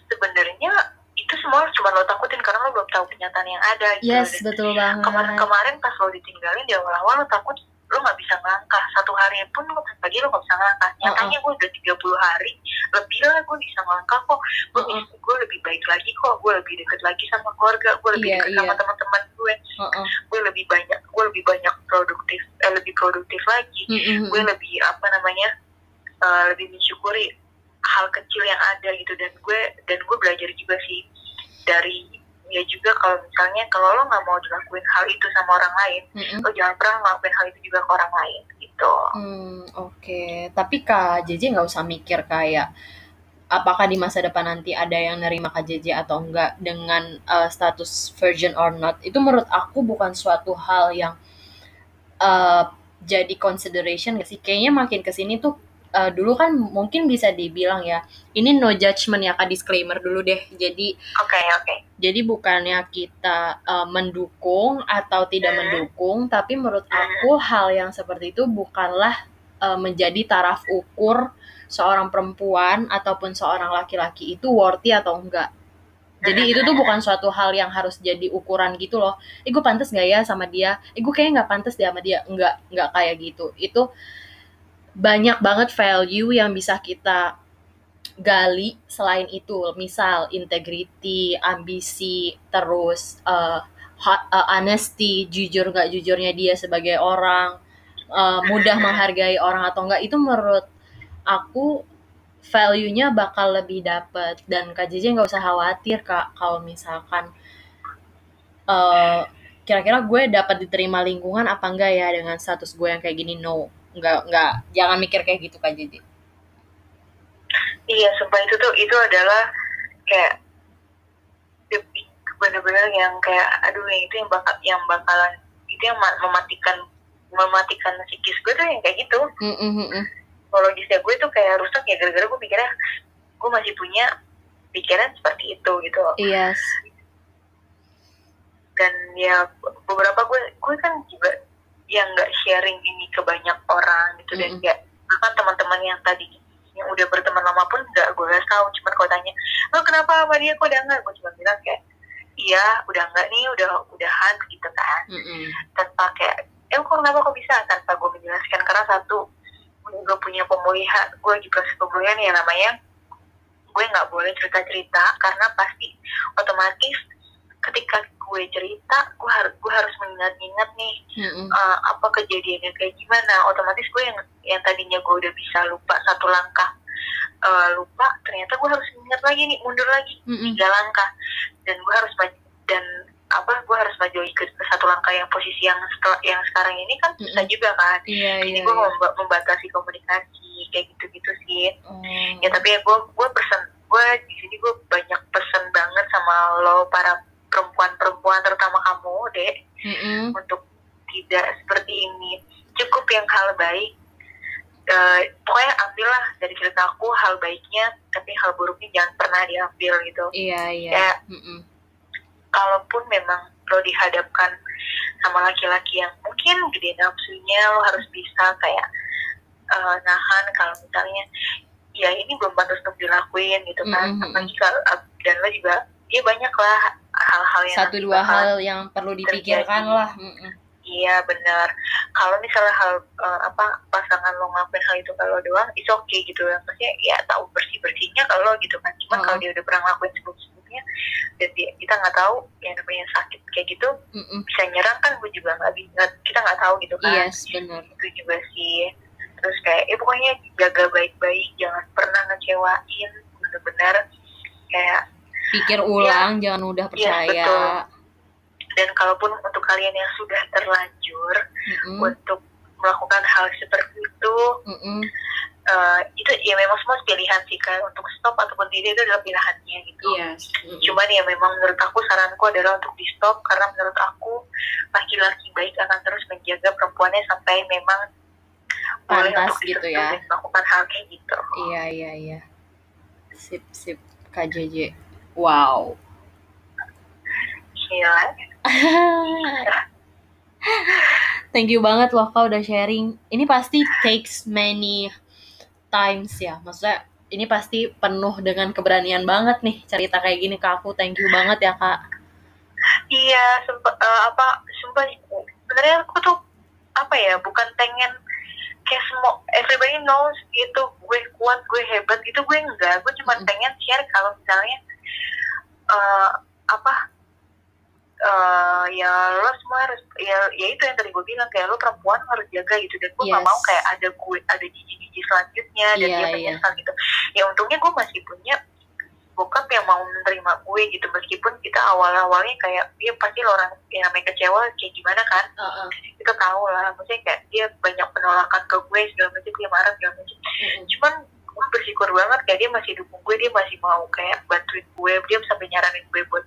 sebenarnya itu semua cuma lo takutin karena lo belum tahu kenyataan yang ada gitu Yes, Dan betul banget. kemarin-kemarin pas lo ditinggalin di awal-awal lo takut lo nggak bisa ngangkah satu hari pun lo pagi lo nggak bisa ngangkah nyatanya gue udah 30 hari lebih lah gue bisa ngangkah kok gue Uh-uh. bisa- gue lebih baik lagi kok gue lebih deket lagi sama keluarga gue lebih Iya, deket sama iya. teman-teman gue Uh-uh. gue lebih banyak gue lebih banyak produktif eh, lebih produktif lagi Mm-mm. gue lebih apa namanya eh, lebih mensyukuri hal kecil yang ada gitu dan gue dan gue belajar juga sih dari ya juga kalau misalnya kalau lo nggak mau dilakuin hal itu sama orang lain Mm-mm. lo jangan pernah ngelakuin hal itu juga ke orang lain gitu Hmm, oke. Tapi Kak JJ nggak usah mikir kayak apakah di masa depan nanti ada yang nerima Kak JJ atau enggak dengan uh, status virgin or not. Itu menurut aku bukan suatu hal yang uh, jadi consideration gak sih? Kayaknya makin ke sini tuh uh, dulu kan mungkin bisa dibilang ya ini no judgment ya Kak disclaimer dulu deh. Jadi oke oke jadi bukannya kita uh, mendukung atau tidak Hmm. mendukung, tapi menurut aku hal yang seperti itu bukanlah uh, menjadi taraf ukur seorang perempuan ataupun seorang laki-laki itu worthy atau enggak. Jadi itu tuh bukan suatu hal yang harus jadi ukuran gitu loh. Eh gue pantas gak ya sama dia? Eh gue kayaknya nggak pantas deh sama dia. Enggak, enggak kayak gitu. Itu banyak banget value yang bisa kita gali selain itu. Misal integrity ambisi terus uh, hot- uh, honesty jujur nggak jujurnya dia sebagai orang uh, mudah menghargai orang atau enggak itu menurut aku value-nya bakal lebih dapet. Dan Kak JJ nggak usah khawatir Kak kalau misalkan uh, kira-kira gue dapat diterima lingkungan apa enggak ya dengan status gue yang kayak gini? No nggak nggak jangan mikir kayak gitu Kak JJ iya sumpah itu tuh itu adalah kayak bener-bener yang kayak aduh yang itu yang bakal yang bakalan itu yang ma- mematikan mematikan psikis gue tuh yang kayak gitu Mm, mm, mm, mm. psikologisnya gue tuh kayak rusak ya gara-gara gue pikirnya gue masih punya pikiran seperti itu gitu Yes. dan ya beberapa gue gue kan juga yang nggak sharing ini ke banyak orang gitu dan Mm-mm. kayak bahkan teman-teman yang tadi yang udah berteman lama pun nggak gue nggak tahu cuman kalau tanya lo kenapa sama dia kok udah nggak gue cuma bilang kayak iya udah nggak nih udah udahan gitu kan Mm-mm. tanpa kayak eh kok kenapa kok bisa tanpa gue menjelaskan karena satu gue juga punya pemulihan gue juga pemulihan yang namanya gue nggak boleh cerita cerita karena pasti otomatis ketika gue cerita gue harus gue harus mengingat-ingat nih Mm-mm. eh, apa kejadiannya kayak gimana otomatis gue yang yang tadinya gue udah bisa lupa satu langkah eh, lupa ternyata gue harus ingat lagi nih mundur lagi Mm-mm. tiga langkah dan gue harus maju dan apa gue harus maju ke, ke satu langkah yang posisi yang setel- yang sekarang ini kan susah Mm-mm. juga kan Iya, jadi iya. gue iya. memba- membatasi komunikasi kayak gitu-gitu sih Oh. ya tapi ya gue gue pesen gue di sini gue banyak pesen banget sama lo para perempuan-perempuan terutama kamu dek Mm-mm. untuk tidak seperti ini cukup yang hal baik Eh, pokoknya ambillah dari cerita aku hal baiknya tapi hal buruknya jangan pernah diambil gitu Iya, iya. Ya. Mm-mm. kalaupun memang lo dihadapkan sama laki-laki yang mungkin gede nafsunya lo harus bisa kayak eh, nahan kalau misalnya ya ini belum pantas untuk dilakuin gitu kan Mm, mm, mm. apalagi kalau dan lo juga ya banyak lah hal-hal yang Satu dua hal yang perlu dipikirkan terjadi. lah. Iya benar. Kalau misalnya hal eh, apa pasangan lo ngelakuin hal itu kalau doang, itu oke gitu ya. Maksudnya ya tahu bersih bersihnya kalau gitu kan. Cuman Oh. kalau dia udah pernah ngelakuin sebelum sebelumnya dan dia, kita nggak tahu yang namanya sakit kayak gitu Mm-mm. bisa nyerang kan gue juga nggak bisa kita nggak tahu gitu kan. Yes, benar. Itu juga sih. Terus kayak ya pokoknya jaga baik-baik, jangan pernah ngecewain, bener-bener kayak Pikir ulang, jangan mudah Iya, percaya. betul. dan kalaupun untuk kalian yang sudah terlanjur Mm-mm. untuk melakukan hal seperti itu Mm-mm. eh, itu ya memang semua pilihan sih kan untuk stop ataupun tidak itu adalah pilihannya gitu Yes. Mm-mm. cuman ya memang menurut aku saranku adalah untuk di stop karena menurut aku laki-laki baik akan terus menjaga perempuannya sampai memang Pantas gitu ya. melakukan hal kayak gitu Iya, iya, iya. Sip, sip. KJJ. Wow. gila <laughs> Thank you banget loh kau udah sharing. Ini pasti takes many times ya. Maksudnya ini pasti penuh dengan keberanian banget nih cerita kayak gini ke aku. Thank you banget ya kak. iya sempat apa sumpah sebenarnya aku tuh apa ya bukan pengen kayak semua everybody knows gitu gue kuat gue hebat gitu gue enggak gue cuma pengen share kalau misalnya eh, apa eh ya lo semua harus ya ya itu yang tadi gue bilang kayak lo perempuan harus jaga gitu dan gue Yes. mau kayak ada gue ada jiji-jiji selanjutnya dan Iya, dia iya. menyesal gitu ya untungnya gue masih punya bokap yang mau menerima gue gitu meskipun kita awal-awalnya kayak dia pasti lo orang yang namanya kecewa kayak gimana kan Uh, uh. kita tahu lah maksudnya kayak dia banyak penolakan ke gue segala macam dia marah segala macam Mm-mm. cuman gue bersyukur banget kayak dia masih dukung gue dia masih mau kayak bantuin gue dia sampai nyaranin gue buat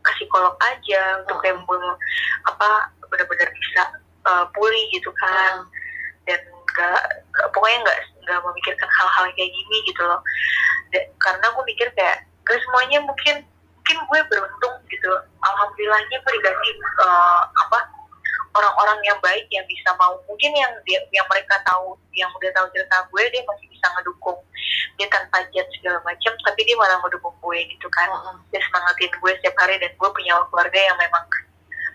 ke psikolog aja untuk kayak mau apa benar-benar bisa uh, pulih gitu kan. Uh, dan nggak nggak- pokoknya nggak nggak memikirkan hal-hal kayak gini gitu loh. Dan- karena gue mikir kayak gak semuanya mungkin mungkin gue beruntung gitu. Alhamdulillahnya gue dikasih uh, apa orang-orang yang baik yang bisa mau. Mungkin yang dia yang mereka tahu yang udah tahu cerita gue dia masih bisa ngedukung. Dia tanpa judge segala macam tapi dia malah ngedukung gue gitu kan. Uh, uh. dia semangatin gue setiap hari dan gue punya keluarga yang memang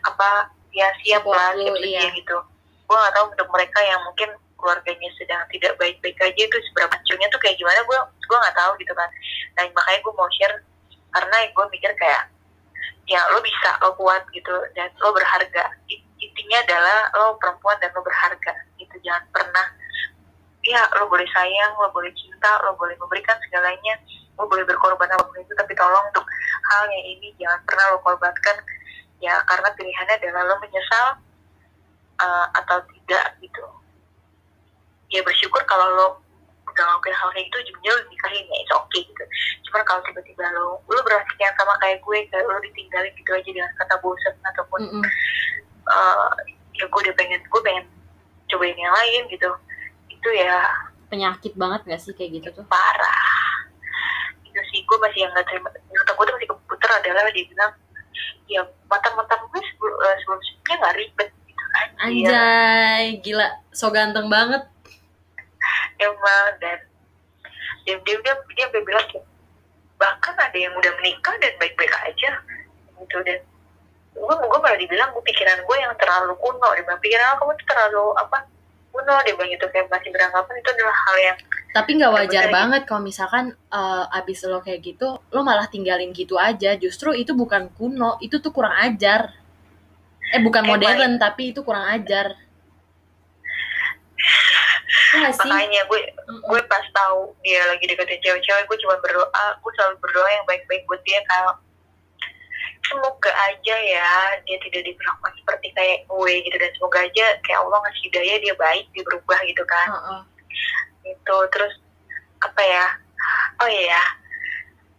apa ya siap Support lah siap iya. gitu. Gue gak tahu untuk mereka yang mungkin keluarganya sedang tidak baik-baik aja itu seberapa hancurnya tuh kayak gimana gue gue nggak tahu gitu kan. Nah makanya gue mau share karena gue mikir kayak ya lo bisa lo kuat gitu dan lo berharga intinya adalah lo perempuan dan lo berharga. Gitu jangan pernah ya lo boleh sayang lo boleh cinta lo boleh memberikan segalanya lo boleh berkorban apa pun itu tapi tolong untuk hal yang ini jangan pernah lo korbankan. Ya karena pilihannya adalah lo menyesal uh, atau tidak gitu. Ya bersyukur kalau lo udah ngelakuin hal kayak gitu ujungnya lo nikahin ya it's okay gitu. Cuman kalau tiba-tiba lo lo berhasil yang sama kayak gue kayak lo ditinggalin gitu aja dengan kata bosan ataupun Mm-mm. Uh, ya gue udah pengen gue pengen cobain yang lain gitu. Itu ya penyakit banget gak sih kayak gitu tuh? parah. Itu sih gue masih yang nggak terima otak gue tuh masih keputar adalah dia bilang ya mata-mata gue sebelum eh, sebelum sebelumnya nggak ribet gitu kan. Anjay gila. So ganteng banget. Emang dan dia dia dia, dia bilang bahkan ada yang udah menikah dan baik-baik aja. Gitu dan gue gue malah dibilang gue pikiran gue yang terlalu kuno dia bilang pikiran kamu tuh terlalu apa kuno dia bilang gitu kayak masih beranggapan itu adalah hal yang tapi nggak wajar banget kalau misalkan eh, abis lo kayak gitu lo malah tinggalin gitu aja. Justru itu bukan kuno itu tuh kurang ajar. Eh bukan Kayak modern tapi itu kurang ajar. Iya sih? Makanya gue gue pas tahu dia lagi deketin cewek-cewek gue cuma berdoa gue selalu berdoa yang baik-baik buat dia kalau semoga aja ya dia tidak diperlakukan seperti kayak gue gitu. Dan semoga aja kayak Allah ngasih hidayah dia baik dia berubah gitu kan. Heeh. itu terus apa ya? Oh iya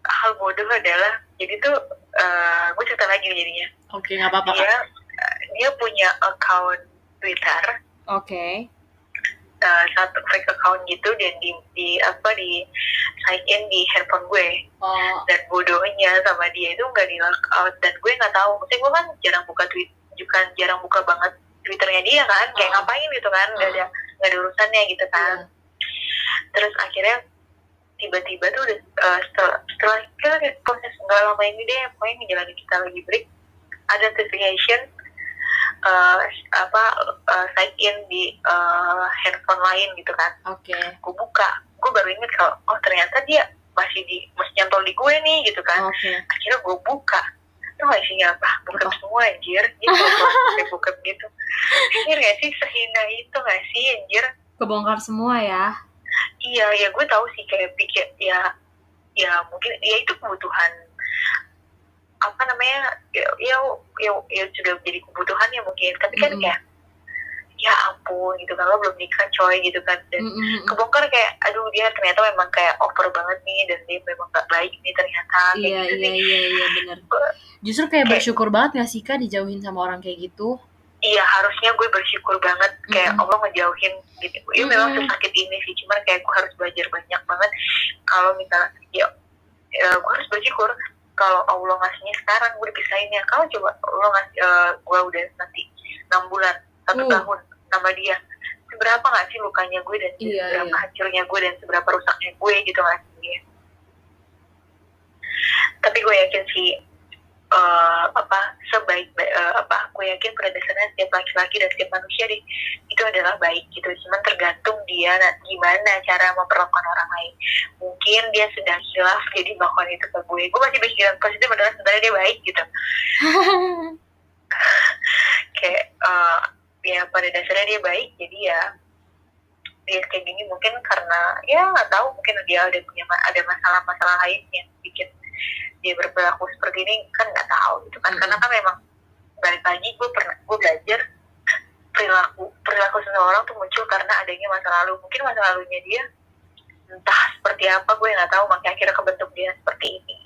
hal bodoh adalah jadi tuh eh, gue cerita lagi jadinya. Oke nggak apa-apa dia dia punya account Twitter. Oke satu fake account gitu dan di, di apa di sign in di handphone gue. Oh. Dan bodohnya sama dia itu nggak di lock out. Dan gue nggak tahu maksudnya gue kan jarang buka tweet juga jarang buka banget twitternya dia kan kayak Oh. ngapain gitu kan nggak ada nggak ada urusannya gitu kan. Iya. terus akhirnya tiba-tiba tuh udah, eh, setelah setelah kita proses nggak lama ini deh pokoknya ngejalanin kita lagi break ada notification eh, apa eh, sign in di eh, handphone lain gitu kan. Oke. Gue buka gue baru inget kalau oh ternyata dia masih di masih nyantol di gue nih gitu kan. Oke. Akhirnya gue buka. Tuh gak isinya apa? Bukan Apa? semua anjir. Dia kayak bukan gitu. Anjir gak sih? Sehina itu gak sih anjir? Kebongkar semua ya? Iya ya gue tahu sih kayak pikir ya ya mungkin ya itu kebutuhan apa namanya ya ya ya, ya sudah jadi kebutuhan ya mungkin tapi kan Mm-mm. kayak ya ampun gitu kan lo belum nikah coy gitu kan dan Mm-mm. kebongkar kayak aduh dia ternyata memang kayak over banget nih dan dia memang gak baik nih ternyata kayak iya gitu iya sih. iya iya benar justru kayak Kayak- bersyukur banget gak sih kak dijauhin sama orang kayak gitu iya harusnya gue bersyukur banget kayak Mm-mm. Allah ngejauhin gitu ya memang Mm-mm. sesakit ini sih cuman kayak gue harus belajar banyak banget kalau misalnya ya, ya gue harus bersyukur kalau Allah ngasihnya sekarang gue dipisahinnya kalau coba Allah ngasih eh, gue udah nanti enam bulan satu Uh. tahun sama dia seberapa nggak sih lukanya gue dan Iya, seberapa iya. hancurnya gue dan seberapa rusaknya gue gitu nggak sih tapi gue yakin sih eh, apa sebaik eh, apa gue yakin pada dasarnya setiap laki-laki dan setiap manusia di, itu adalah baik gitu. Cuman tergantung dia na- gimana cara memperlakukan orang lain. Mungkin dia sedang hilaf jadi melakukan itu ke gue. Gue masih berpikiran positif adalah sebenarnya dia baik gitu. <laughs> Kayak eh, ya pada dasarnya dia baik jadi ya dia kayak gini mungkin karena ya nggak tahu mungkin dia ada punya ada masalah-masalah lain yang bikin dia berperilaku seperti ini kan nggak tahu gitu kan karena kan memang balik lagi gue pernah gue belajar perilaku perilaku seseorang tuh muncul karena adanya masa lalu mungkin masa lalunya dia entah seperti apa gue nggak tahu makanya akhirnya kebentuk dia seperti ini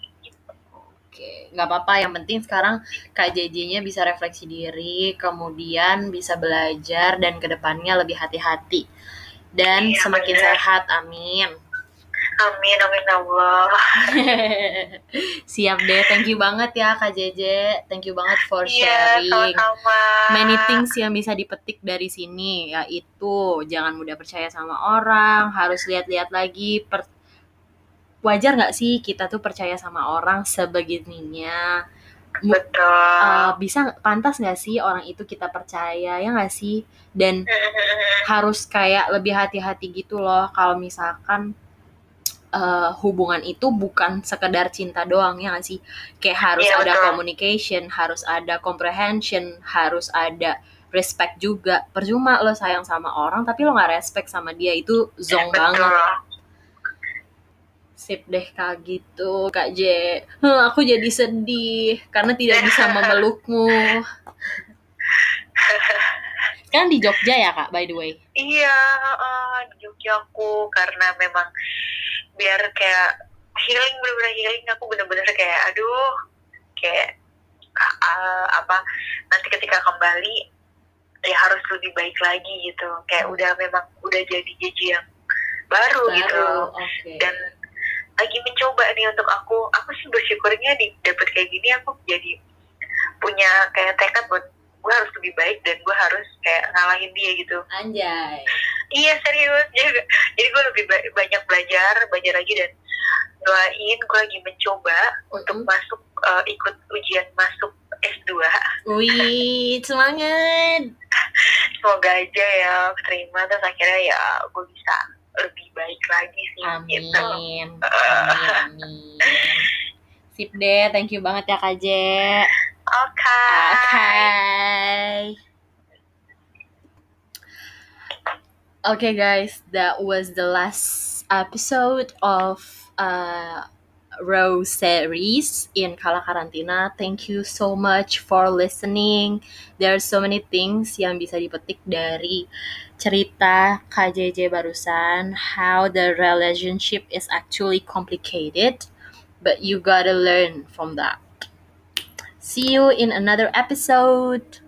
Oke, nggak apa-apa. Yang penting sekarang Kak JJ-nya bisa refleksi diri, kemudian bisa belajar dan ke depannya lebih hati-hati dan Iya, semakin bener. sehat. Amin. Amin amin ya Allah <laughs> Siap deh. Thank you banget ya Kak JJ. Thank you banget for iya sharing. sama-sama Many things yang bisa dipetik dari sini yaitu jangan mudah percaya sama orang, harus lihat-lihat lagi. Per- Wajar nggak sih kita tuh percaya sama orang sebegininya? Betul Uh, bisa pantas nggak sih orang itu kita percaya ya nggak sih dan <laughs> harus kayak lebih hati-hati gitu loh kalau misalkan uh, hubungan itu bukan sekedar cinta doang ya nggak sih? Kayak harus Iya, ada betul. communication harus ada comprehension harus ada respect juga. Percuma lo sayang sama orang tapi lo nggak respect sama dia. Itu zong betul. banget. Sip deh kak gitu. Kak J Huh, aku jadi sedih karena tidak bisa <laughs> memelukmu. Kan di Jogja ya kak by the way? Iya, uh, di Jogja aku. Karena memang biar kayak healing bener-bener healing. Aku bener-bener kayak aduh kayak uh, apa nanti ketika kembali ya harus lebih baik lagi gitu. Kayak udah memang udah jadi jeji yang baru, gitu. oke. Dan lagi mencoba nih untuk aku aku sih bersyukurnya di dapet kayak gini aku jadi punya kayak tekad buat gue harus lebih baik dan gue harus kayak ngalahin dia gitu anjay Iya serius, jadi, jadi gue lebih ba- banyak belajar, belajar lagi dan doain gue lagi mencoba untuk Mm-mm. masuk uh, ikut ujian masuk S2. wih semangat Semoga aja ya terima terus akhirnya ya gue bisa lebih baik lagi sih amin gitu. amin amin sip deh thank you banget ya kak J Oke. Okay. Okay, guys, that was the last episode of uh, Rose series in Kala Karantina. Thank you so much for listening. There are so many things yang bisa dipetik dari cerita KJJ barusan. How the relationship is actually complicated, but you gotta learn from that. See you in another episode.